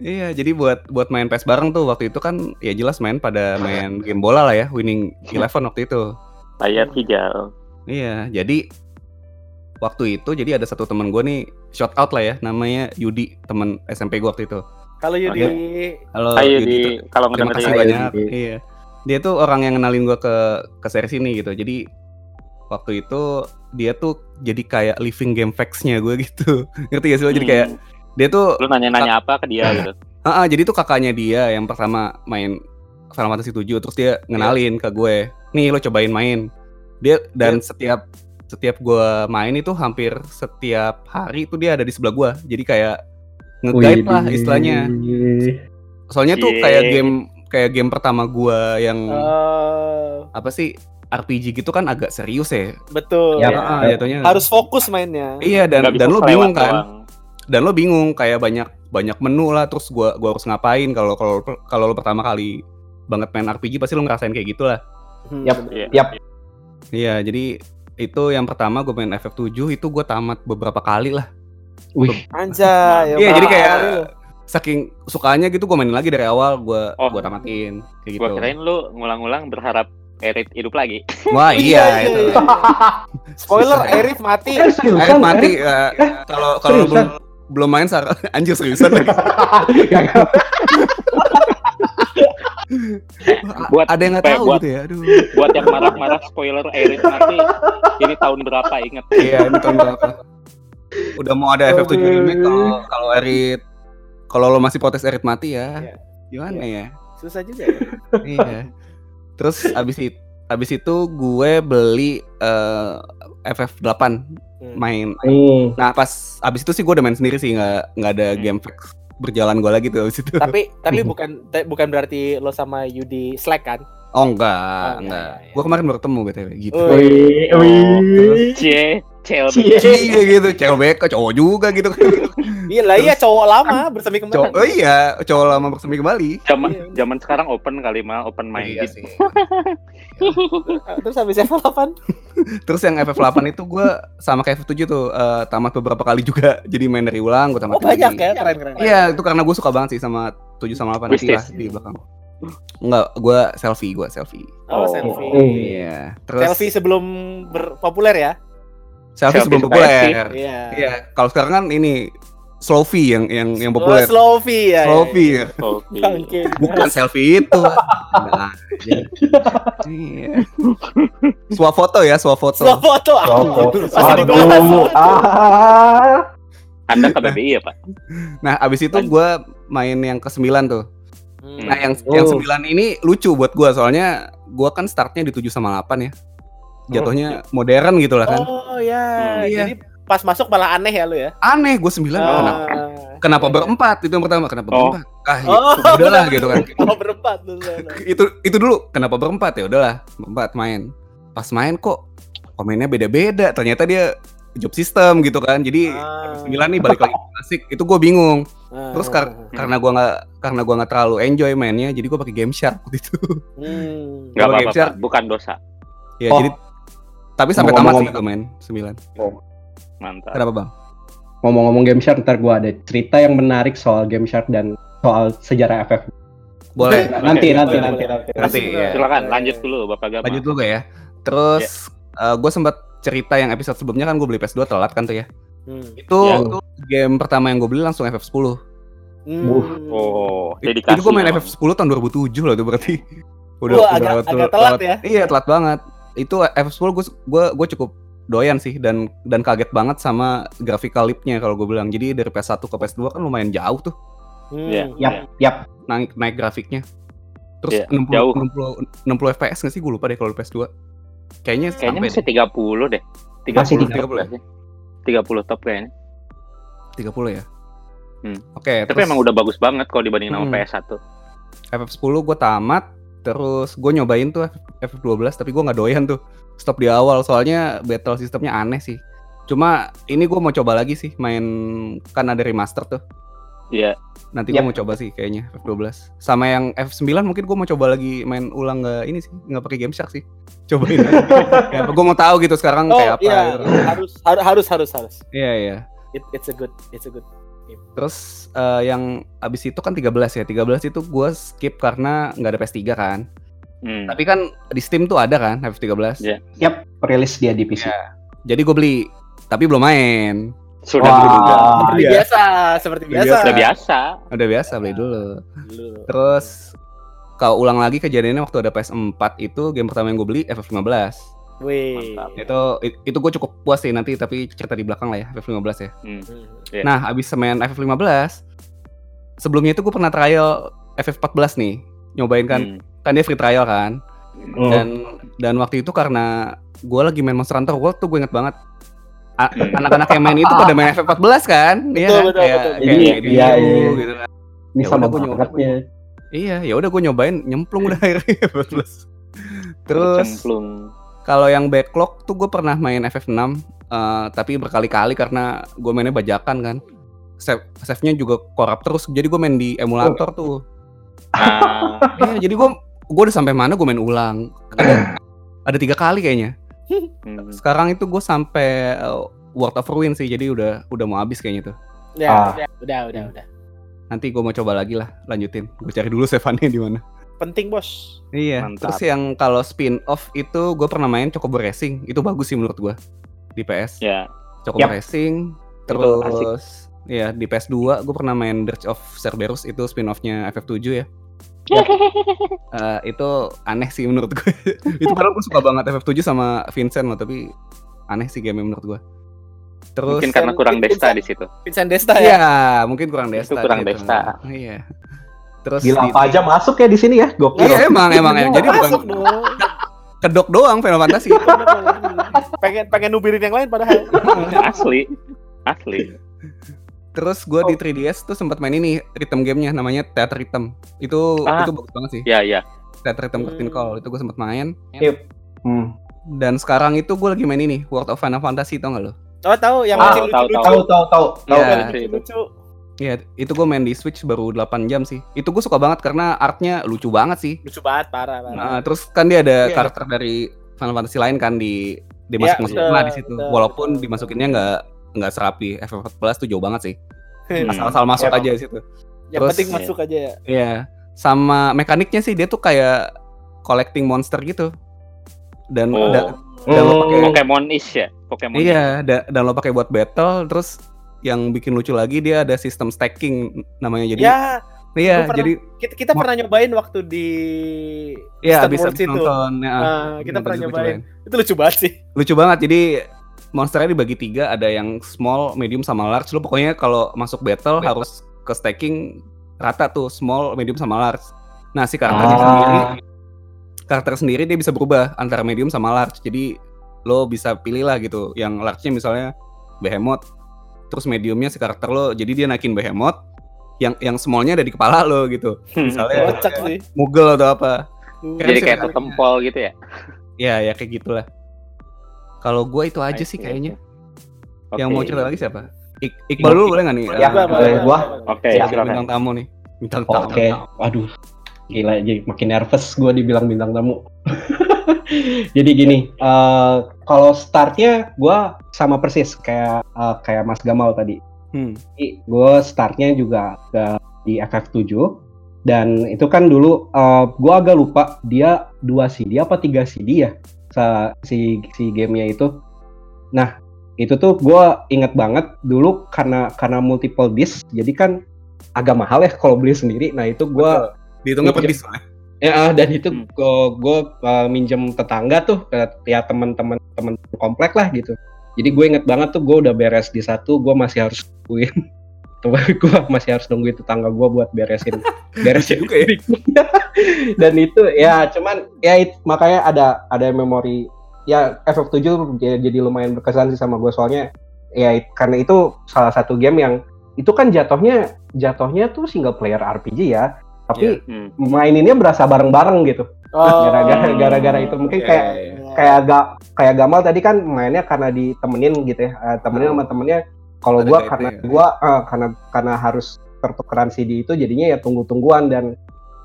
Iya, jadi buat buat main PES bareng tuh waktu itu kan ya jelas main pada main game bola lah ya, Winning Eleven waktu itu. Layar hijau. Iya, jadi waktu itu jadi ada satu teman gue nih shout out lah ya, namanya Yudi, teman SMP gue waktu itu. Kalau Yudi Halo Ayo Yudi, kalau terima ngedengerin kasih Yudi. banyak. Iya, dia tuh orang yang kenalin gue ke ke series ini gitu. Jadi waktu itu dia tuh jadi kayak living game facts-nya gue gitu. Ngerti gak sih lo? Jadi kayak Hmm. dia tuh lu nanya-nanya apa ke dia gitu. Ah, ah, jadi tuh kakaknya dia yang pertama main Final Fantasy 7 terus dia ngenalin ke gue. Nih lo cobain main. Dia dan setiap setiap gue main itu hampir setiap hari itu dia ada di sebelah gue. Jadi kayak nge-guide lah istilahnya. Soalnya tuh kayak game kayak game pertama gue yang Oh, apa sih RPG gitu kan agak serius ya. betul Yap. Ah, jatuhnya. harus fokus mainnya Iya dan Nggak dan lo bingung kan. doang. Dan lo bingung kayak banyak banyak menu lah terus gua gua harus ngapain kalau kalau kalau lo pertama kali banget main RPG pasti lu ngerasain kayak gitulah. Hmm, Yap. Iya. Yap. Iya, jadi itu yang pertama gue main FF7 itu gue tamat beberapa kali lah. Wih, Anjay. Iya, jadi kayak saking sukanya gitu gue mainin lagi dari awal gue Oh. gua tamatin kayak Gua gitu. kirain lu ngulang-ngulang berharap Erit hidup lagi. Wah iya, iya, itu. iya. Spoiler, Erif mati. Akhirnya mati eh? eh, kalau kalau belum belum main sar anjir seriusan lagi. Gak- Buat Ada yang nggak eh, tahu buat gitu ya. Aduh. buat yang marah-marah spoiler Erit mati. Ini tahun berapa inget? Iya, ini tahun berapa? Udah mau ada FF7 remake kalau kalau Erit kalau lo masih protes Erit mati ya. Iya. Gimana ya? Susah juga ya. iya. Terus abis itu abis itu gue beli eh, FF8 Hmm. main. Hmm. Nah, pas abis itu sih gue udah main sendiri sih, nggak nggak ada Hmm. game fix berjalan gue lagi tuh abis itu. tapi tapi bukan bukan berarti lo sama Yudi slack kan? Oh enggak, Oh, enggak. enggak, iya, Gue kemarin baru ketemu BTW gitu. Oh, Wih, Oh, wih. Cie, CLB. Cie. Iya gitu, cewek ke cowok juga gitu. Iya lah iya cowok lama bersemi kembali. Cowok, oh iya, cowok lama bersemi kembali. Zaman Iya. zaman sekarang open kali mah, open Iya minded. sih. Terus habis FF8 Terus yang FF8 itu gue sama kayak FF7 tuh eh, tamat beberapa kali juga. Jadi main dari ulang, gue tamat Oh banyak ya keren keren. Iya, itu karena gue suka banget sih sama 7 sama 8 nanti lah di belakang. Enggak, gue selfie, gue selfie. Oh, Oh. selfie. Iya. Terus Selfie sebelum berpopuler ya. selfie Selfie sebelum populer. Iya. Iya, kalau sekarang kan ini Slofi yang yang yang Oh, populer. Slofi ya. Slofi. ya. Oh, Bangke. Bukan selfie itu. Nah, aja. Iya. Swafoto ya, swafoto. Slow foto. Aduh, ah. Anda ke BBI ya, Pak? Nah, abis itu gue main yang ke 9 tuh. Hmm. Nah, yang Oh. yang 9 ini lucu buat gue soalnya gue kan startnya di 7 sama 8 ya. Jatuhnya modern gitu lah kan. Oh ya, Hmm, iya. jadi pas masuk malah aneh ya lu ya. Aneh gue 9 kenapa, Ah. kenapa berempat itu yang pertama kenapa Oh. berempat? Ah, ya, Oh, udahlah gitu kan. Oh berempat itu itu dulu kenapa berempat ya udahlah berempat main pas main kok komennya beda-beda ternyata dia job system gitu kan jadi Ah. sembilan nih balik lagi klasik itu gue bingung Ah. terus kar- karena gua nggak karena gua nggak terlalu enjoy mainnya jadi gue pakai game shark waktu itu Hmm. Enggak Kalau apa-apa. Bukan dosa. ya Oh. jadi tapi sampai tamat sih gue main sembilan Mantap. kenapa bang Ngomong-ngomong Game Shark, ntar gua ada cerita yang menarik soal Game Shark dan soal sejarah FF. boleh Nanti, Oke, nanti, boleh, nanti, boleh. nanti. Nanti, Masih, ya. Silakan lanjut dulu Bapak Gama. lanjut dulu gak ya terus gue sempat cerita yang episode sebelumnya kan gue beli PS2 telat kan tuh ya Hmm. itu Ya. itu game pertama yang gue beli langsung FF10 Hmm. Oh, dedikasi. itu gue main emang. FF10 tahun 2007 loh itu berarti Wah, agak- agak telat ya. Iya telat banget. Itu FF10 gue gue gue cukup doyan sih dan dan kaget banget sama graphical leap-nya kalau gue bilang. Jadi dari PS1 ke PS2 kan lumayan jauh tuh Hmm. Iya. Yap, yap. naik naik grafiknya. Terus Iya, 60, jauh. 60 60 FPS nggak sih gue lupa deh kalau di PS2. Kayaknya Kayaknya masih 30 deh. 30 Masih top 30 ya? sih. 30 top kayaknya. deh, 30 ya. Hmm. Oke, Tapi emang udah bagus banget kalau dibanding sama Hmm. PS1. FF10 gue tamat terus gue nyobain tuh FF12 tapi gue nggak doyan tuh stop di awal soalnya battle sistemnya aneh sih cuma ini gue mau coba lagi sih main kan ada remaster tuh Iya. nanti gue Yap. mau coba sih kayaknya F12 sama yang F9 mungkin gue mau coba lagi main ulang nggak ini sih nggak pakai game shark sih cobain ya, gue mau tahu gitu sekarang Oh kayak apa iya gitu. harus har- harus harus harus. iya iya It, it's a good it's a good. terus eh, yang abis itu kan 13 ya 13 itu gue skip karena nggak ada PS3 kan Hmm. tapi kan di Steam tuh ada kan FF13 Iya. Yap, rilis dia di PC. Jadi gue beli, tapi belum main. Sudah juga. Seperti Iya. biasa, seperti Udah biasa. Udah biasa. Udah biasa beli dulu. Dulu. Terus kalau ulang lagi kejadiannya waktu ada PS4 itu game pertama yang gue beli FF15. Wih. Mantap. Itu itu gue cukup puas sih nanti tapi cerita di belakang lah ya FF15 ya. Hmm. Hmm. Iya. Nah, abis main FF15 sebelumnya itu gue pernah trial FF14 nih. Nyobain kan Hmm. kan dia free trial kan. Hmm. Dan dan waktu itu karena gue lagi main Monster Hunter World tuh gue inget banget. Anak-anak yang main itu pada main FF14 kan, iya Betul, kan? betul, kayak betul. kayak Iya, kayak iya, gitu, iya. gitu kan. Ini Ya sama bangetnya. Iya, ya udah gue nyobain nyemplung udah akhirnya FF14. Terus kalau yang backlog tuh gue pernah main FF6 eh, tapi berkali-kali karena gue mainnya bajakan kan. Save, save-nya juga korup terus. Jadi gue main di emulator tuh. Nah, Iya, jadi gue gue udah sampai mana gue main ulang. Ada ada tiga kali kayaknya. Hmm. Sekarang itu gue sampai uh, World of Ruin sih, jadi udah udah mau habis kayaknya tuh. Ya, Ah. udah, udah, udah, udah. Nanti gue mau coba lagi lah, lanjutin. Gue cari dulu save-nya di mana. Penting bos. Iya. Mantap. Terus yang kalau spin off itu gue pernah main Chocobo Racing, itu bagus sih menurut gue di PS. Ya, Chocobo Yap. Racing, terus ya di PS2 gue pernah main Dirge of Cerberus itu spin offnya FF7 ya. Eh, itu aneh sih menurut gue. itu padahal gue suka banget FF7 sama Vincent loh, tapi aneh sih game menurut gue. Terus mungkin karena kurang Vincent- Desta di situ. Vincent Desta ya. Iya, mungkin kurang Itu Desta. kurang gitu. Desta. Iya. Terus Gila di- apa aja masuk ya di sini ya, gokil. Iya emang emang ya. Jadi bukan kedok doang Final Fantasy. pengen pengen nubirin yang lain padahal. Asli. Asli. Terus gue Oh. di 3DS tuh sempat main ini rhythm gamenya namanya Theater Rhythm. Itu Ah. itu bagus banget sih. Ya, ya. Theater Rhythm Curtain Hmm. Call itu gue sempat main. Yep. Hmm. Dan sekarang itu gue lagi main ini World of Final Fantasy tau gak lo? Oh tahu yang Ah, masih tahu, lucu-lucu. Tahu tahu tahu. tahu. Iya. Yang lucu-lucu. Iya, itu gue main di Switch baru 8 jam sih. Itu gue suka banget karena artnya lucu banget sih. Lucu banget parah, parah. Nah, terus kan dia ada Iya. karakter dari Final Fantasy lain kan di dimasukin betul, lah di situ. Walaupun dimasukinnya nggak nggak serapi FF14 tuh jauh banget sih. Hmm. Asal-asal masuk Emang. aja di situ. yang terus- penting masuk aja ya. Iya. Sama mekaniknya sih dia tuh kayak collecting monster gitu. Dan Oh. da- dan lo pakai Hmm. Pokemon is ya. Pokemon. iya, da- dan lo pakai buat battle terus yang bikin lucu lagi dia ada sistem stacking namanya jadi ya, iya pernah- jadi kita, kita pernah nyobain waktu di ya Wars itu. nonton ya, Nah, kita nonton pernah nyobain. cobain. Itu lucu banget sih. lucu banget jadi monsternya dibagi tiga. Ada yang small medium sama large. Lo pokoknya kalau masuk battle harus ke stacking rata tuh small medium sama large. Nah si karakternya Ah. sendiri karakter sendiri dia bisa berubah antara medium sama large. Jadi lo bisa pilih lah gitu. Yang large nya misalnya behemoth terus mediumnya si karakter lo. Jadi dia naikin behemoth yang yang smallnya ada di kepala lo gitu. Misalnya Kocak sih. mugel atau apa. Jadi sih kayak tetempol gitu ya. ya ya kayak gitulah kalau gue itu aja sih kayaknya Oke. yang mau cerita lagi siapa? Ik Iqbal dulu boleh nggak nih? Ya, Eh, boleh. gua. Oke, silakan. bintang tamu nih. Bintang tamu. Oke, waduh, gila jadi makin nervous gue dibilang bintang tamu. jadi gini, eh, kalau startnya gue sama persis kayak eh, kayak Mas Gamal tadi. Hmm. Gue startnya juga ke, di FF7 dan itu kan dulu gue agak lupa dia dua CD apa tiga CD ya si si gamenya itu. Nah itu tuh gue inget banget dulu karena karena multiple disc jadi kan agak mahal ya kalau beli sendiri. Nah itu gue Dihitungnya per Iya. dis soalnya. Ya, ah, dan itu Hmm. gue minjem tetangga tuh ke ya teman-teman teman komplek lah gitu. Jadi gue inget banget tuh gue udah beres di satu, gue masih harus nungguin. gue masih harus nungguin tetangga gue buat beresin beresin Juga ya. dan itu ya cuman ya it- makanya ada ada memori ya FF7 jadi, jadi lumayan berkesan sih sama gue soalnya ya it- karena itu salah satu game yang itu kan jatuhnya jatuhnya tuh single player RPG ya tapi Hmm. maininnya berasa bareng-bareng gitu. Oh. Gara-gara gara-gara itu mungkin Iya, kayak iya, iya. kayak gak kayak Gamal tadi kan mainnya karena ditemenin gitu ya. Eh, temenin sama temennya. Kalau Ada gua kaitannya karena ya. gua eh, karena karena harus pertukaran CD itu jadinya ya tunggu-tungguan dan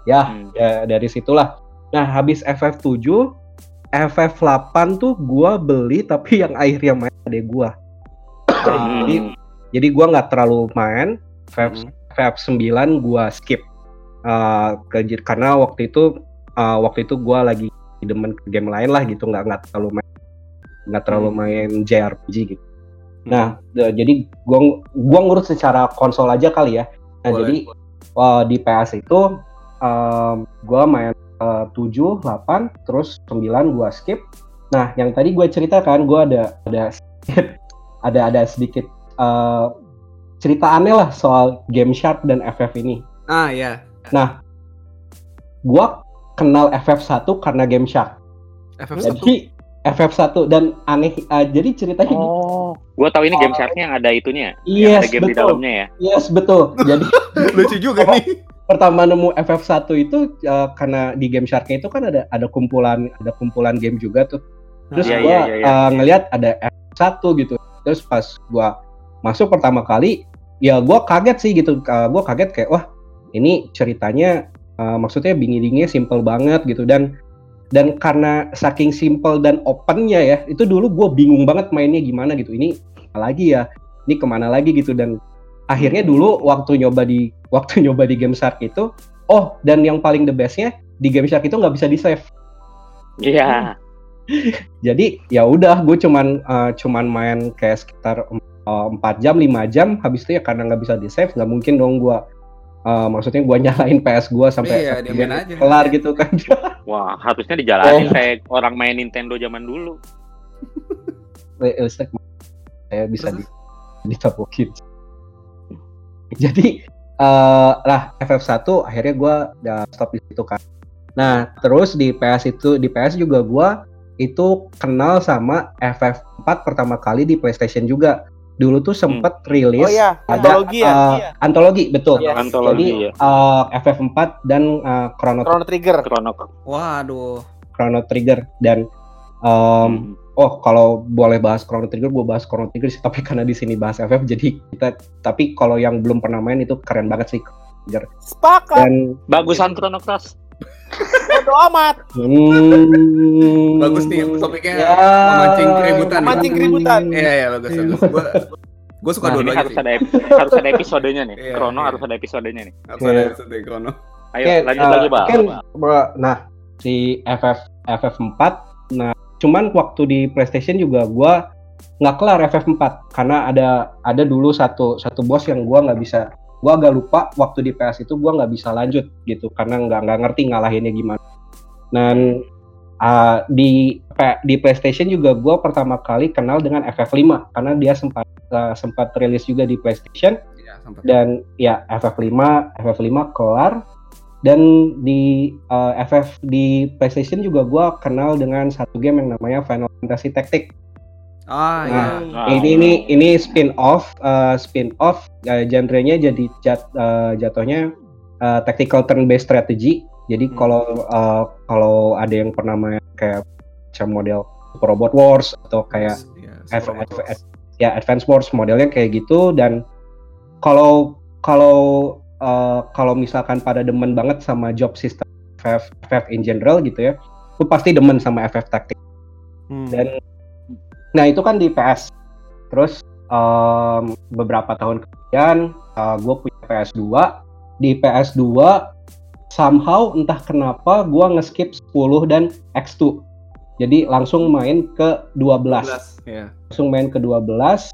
ya, Hmm. ya dari situlah. Nah, habis FF7 FF8 tuh gua beli tapi yang akhirnya main adek gua. Hmm. Jadi jadi gua nggak terlalu main. FF Hmm. FF9 gua skip Eh, ke- karena waktu itu eh, waktu itu gua lagi demen ke game lain lah gitu nggak nggak terlalu main nggak terlalu Hmm. main JRPG gitu. Nah jadi gua gua ngurus secara konsol aja kali ya. Nah Boleh. jadi eh, di PS itu em, gua main eh, 7, 8, terus 9 gua skip. Nah yang tadi gue ceritakan gua ada ada sedikit ada ada sedikit eh, cerita aneh lah soal Game Shark dan FF ini Ah ya. gua kenal FF1 karena Game Shark. FF1. Jadi FF1 dan aneh uh, jadi ceritanya. Oh, gua tahu ini game sharknya yang ada itunya. ya? yang Yes, ada game di betul. dalamnya ya. Yes, betul. Jadi lucu juga Oh. nih. pertama nemu FF1 itu uh, karena di Game Shark-nya itu kan ada ada kumpulan ada kumpulan game juga tuh. Terus Iya, gua iya, iya, iya. uh, ngelihat ada F1 gitu. Terus pas gua masuk pertama kali ya gua kaget sih gitu. Uh, gua kaget kayak wah, ini ceritanya uh, maksudnya bingidingnya simple banget gitu dan dan karena saking simple dan opennya ya itu dulu gue bingung banget mainnya gimana gitu. Ini lagi ya? Ini ke mana lagi gitu. Dan akhirnya dulu waktu nyoba di waktu nyoba di Game Shark itu oh dan yang paling the bestnya di Game Shark itu nggak bisa di save Iya. jadi ya udah gue cuman uh, cuman main kayak sekitar empat jam lima jam. Habis itu ya karena nggak bisa di save nggak mungkin dong gue uh, maksudnya gue nyalain PS gue sampai Iya, dia main aja. kelar gitu kan Wah, harusnya dijalanin Oh. kayak orang main Nintendo zaman dulu. listrik saya bisa di Terus? ditabokin jadi eh lah FF1 akhirnya gue udah stop di situ kan nah terus di PS itu di PS juga gue itu kenal sama FF4 pertama kali di PlayStation juga dulu tuh sempet rilis Oh iya, ada antologi ya. eh, antologi betul Iya. Antologi jadi ya. eh, FF4 dan eh, Chrono Chrono Trigger. Chrono. Waduh. Chrono Trigger dan Hmm. oh kalau boleh bahas Chrono Trigger gue bahas Chrono Trigger sih tapi karena di sini bahas FF jadi kita tapi kalau yang belum pernah main itu keren banget sih Sepakat. dan Bagusan Chrono Cross. Bodo amat. hmm, Bagus nih topiknya ya, memancing keributan. Memancing keributan. Iya, iya bagus bagus. Gua gua suka Nah, ini dua-duanya harus sih. ada harus ada episodenya nih. Iya, Chrono iya. harus ada episodenya nih. Harus ada episode Chrono. Ayo Oke, lanjut eh, lagi, Bang. mungkin, bro, nah si FF FF4 nah cuman waktu di PlayStation juga gua nggak kelar FF4 karena ada ada dulu satu satu bos yang gua nggak bisa gua agak lupa waktu di PS itu gua nggak bisa lanjut gitu karena nggak nggak ngerti ngalahinnya gimana dan uh, di di PlayStation juga gua pertama kali kenal dengan FF5 karena dia sempat uh, sempat rilis juga di PlayStation sampai. dan ya FF5 FF5 kelar dan di uh, FF di PlayStation juga gua kenal dengan satu game yang namanya Final Fantasy Tactics. Ah, iya. Nah, Nah, ini ini ini spin off uh, spin off uh, genrenya jadi jat, uh, jatuhnya uh, tactical turn based strategy. Jadi Hmm. kalau uh, kalau ada yang pernah main kayak macam model Super Robot Wars atau kayak Iya, Super F- Robot. F- ya Advance Wars modelnya kayak gitu dan kalau kalau uh, kalau misalkan pada demen banget sama job system FF, FF in general gitu ya, lu pasti demen sama FF Tactics. Hmm. Dan nah itu kan di PS. Terus um, beberapa tahun kemudian gue punya PS2. Di PS2 somehow entah kenapa gue ngeskip 10 dan X2. Jadi langsung main ke 12 Iya. langsung main ke 12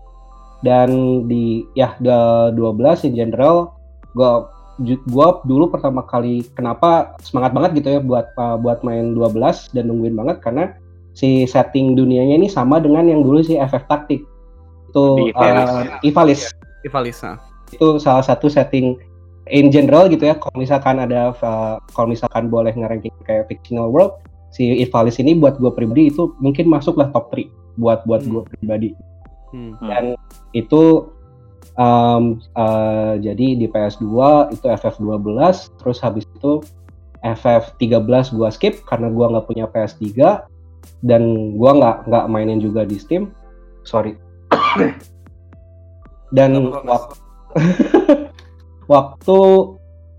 dan di ya the 12 in general ju- gua dulu pertama kali kenapa semangat banget gitu ya buat uh, buat main 12 dan nungguin banget karena si setting dunianya ini sama dengan yang dulu si FF Tactic itu uh, Ivalice Ivalice. nah. itu salah satu setting in general gitu ya kalau misalkan ada uh, kalau misalkan boleh ngeranking kayak fictional world si Ivalice ini buat gue pribadi itu mungkin masuklah top 3 buat buat Hmm. gue pribadi. Hmm. dan itu um, uh, jadi di PS2 itu FF12 terus habis itu FF13 gua skip karena gua nggak punya PS3 dan gua nggak nggak mainin juga di Steam sorry dan wak- waktu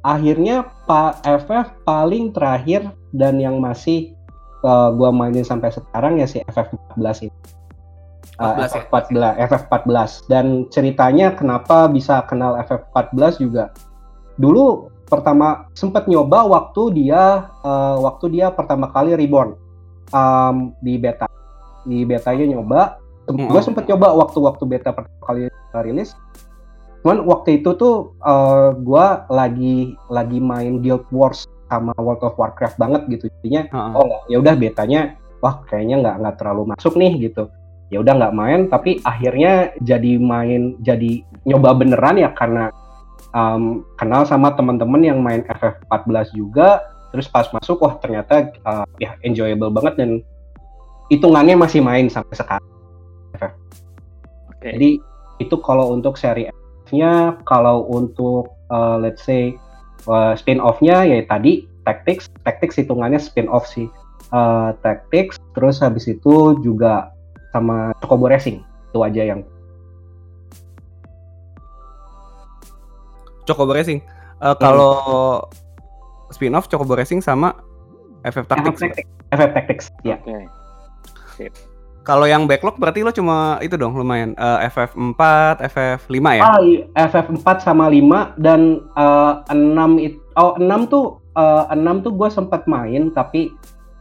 akhirnya Pak FF paling terakhir dan yang masih uh, gua mainin sampai sekarang ya si FF14 ini. Uh, 14 ya? FF14, FF14 dan ceritanya kenapa bisa kenal FF14 juga. Dulu pertama sempat nyoba waktu dia uh, waktu dia pertama kali reborn um, di beta. Di betanya nyoba, Hmm. gue sempet nyoba waktu-waktu beta pertama kali rilis cuman waktu itu tuh uh, gue lagi lagi main Guild Wars sama World of Warcraft banget gitu jadinya Heeh. oh ya udah betanya wah kayaknya nggak nggak terlalu masuk nih gitu ya udah nggak main tapi akhirnya jadi main jadi nyoba beneran ya karena um, kenal sama teman-teman yang main FF14 juga terus pas masuk wah ternyata uh, ya enjoyable banget dan hitungannya masih main sampai sekarang Oke. jadi itu kalau untuk seri F-nya, kalau untuk uh, let's say uh, spin-off-nya ya tadi Tactics, Tactics hitungannya spin-off sih. Uh, Tactics, terus habis itu juga sama Chocobo Racing itu aja yang Chocobo Racing. Eh, kalau spin-off Chocobo Racing sama FF Tactics. FF Tactics. FF Tactics, ya. Oke. Kalau yang backlog berarti lo cuma itu dong lumayan eh, FF4, FF5 ya? Ah, iya, FF4 sama 5 dan eh, 6 itu oh 6 tuh eh, 6 tuh gue sempat main tapi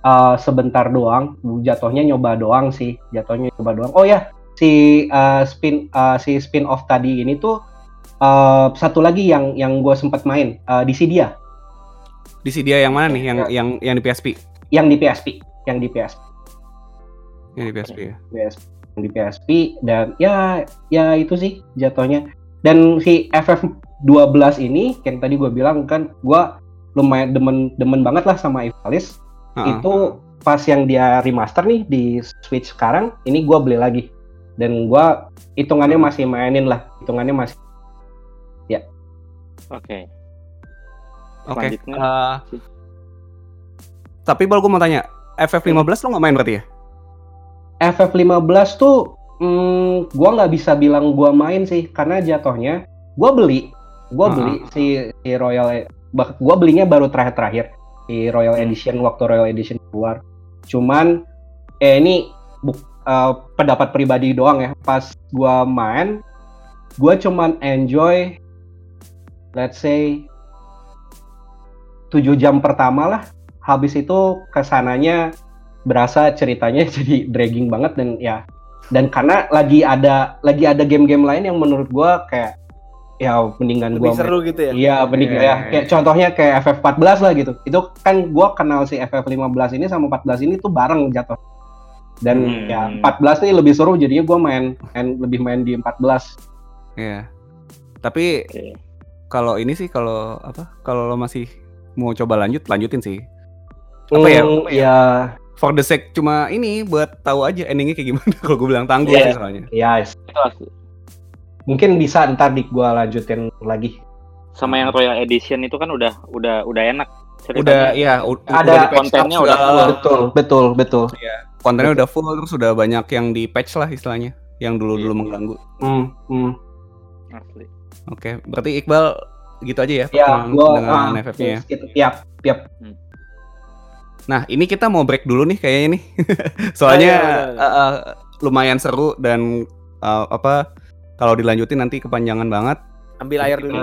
eh, sebentar doang, jatuhnya nyoba doang sih, jatuhnya nyoba doang. Oh ya, si eh, spin eh, si spin off tadi ini tuh eh, satu lagi yang yang gue sempat main eh, di Cydia, Di CD yang mana nih? Yang yang yang di PSP? yang di PSP, yang di PSP. Yang di PSP ya. PSP di PSP dan ya ya itu sih jatuhnya dan si FF12 ini yang tadi gue bilang kan gue lumayan demen demen banget lah sama Ivalice Heeh. itu pas yang dia remaster nih di Switch sekarang ini gue beli lagi dan gue hitungannya masih mainin lah hitungannya masih Oke. Oke. Selanjutnya. eh, tapi bal gue mau tanya, FF15 lo nggak main berarti ya? FF15 tuh hmm, gua nggak bisa bilang gua main sih karena jatuhnya gua beli gua Ah. beli si, si Royal bak- gua belinya baru terakhir-terakhir si Royal Hmm. Edition waktu Royal Edition keluar cuman eh ini buk- eh, pendapat pribadi doang ya pas gua main gua cuman enjoy let's say 7 jam pertama lah habis itu ke sananya berasa ceritanya jadi dragging banget dan ya dan karena lagi ada lagi ada game-game lain yang menurut gua kayak ya mendingan Lebih gua seru gitu ya. Iya, mending Iya, ya iya, kayak contohnya kayak FF14 lah gitu. Itu kan gua kenal si FF15 ini sama 14 ini tuh bareng jatuh. Dan Hmm. ya 14 nih lebih seru jadinya gua main, main lebih main di 14. Iya. Tapi Oke. kalau ini sih kalau apa? Kalau lo masih mau coba lanjut, lanjutin sih. Apa ya? Hmm, Apa ya? ya? For the sake cuma ini buat tahu aja endingnya kayak gimana. kalau gue bilang tangguh Iya. sih soalnya. Ya, Itu asli. mungkin bisa ntar di gua lanjutin lagi. Sama yang Royal Edition itu kan udah udah udah enak Udah ceritanya. ya, u- Ada udah kontennya udah full. Betul, betul, betul. kontennya udah full terus udah banyak yang di patch lah istilahnya yang dulu-dulu Iya. mengganggu. Hmm, hmm. Asli. Oke, berarti Iqbal gitu aja ya, Ya, gua dengan ah, FF-nya ya. Tiap, tiap. Nah, ini kita mau break dulu nih kayaknya nih. Soalnya Ah, iya, benar, benar. eh, eh, lumayan seru dan eh, apa kalau dilanjutin nanti kepanjangan banget. Ambil air dulu.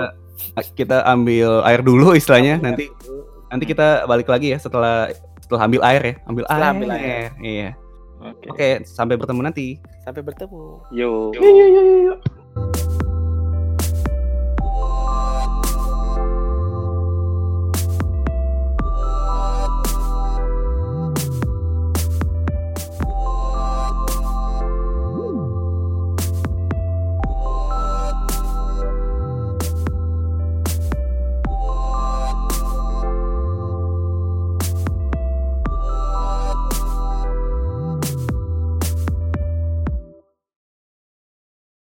Kita, ambil air dulu istilahnya. Ambil nanti dulu. nanti kita balik lagi ya setelah setelah ambil air ya, ambil Setelah air. ambil air. Iya. Oke. Oke, sampai bertemu nanti. Sampai bertemu. Yo. Yo, yo, yo,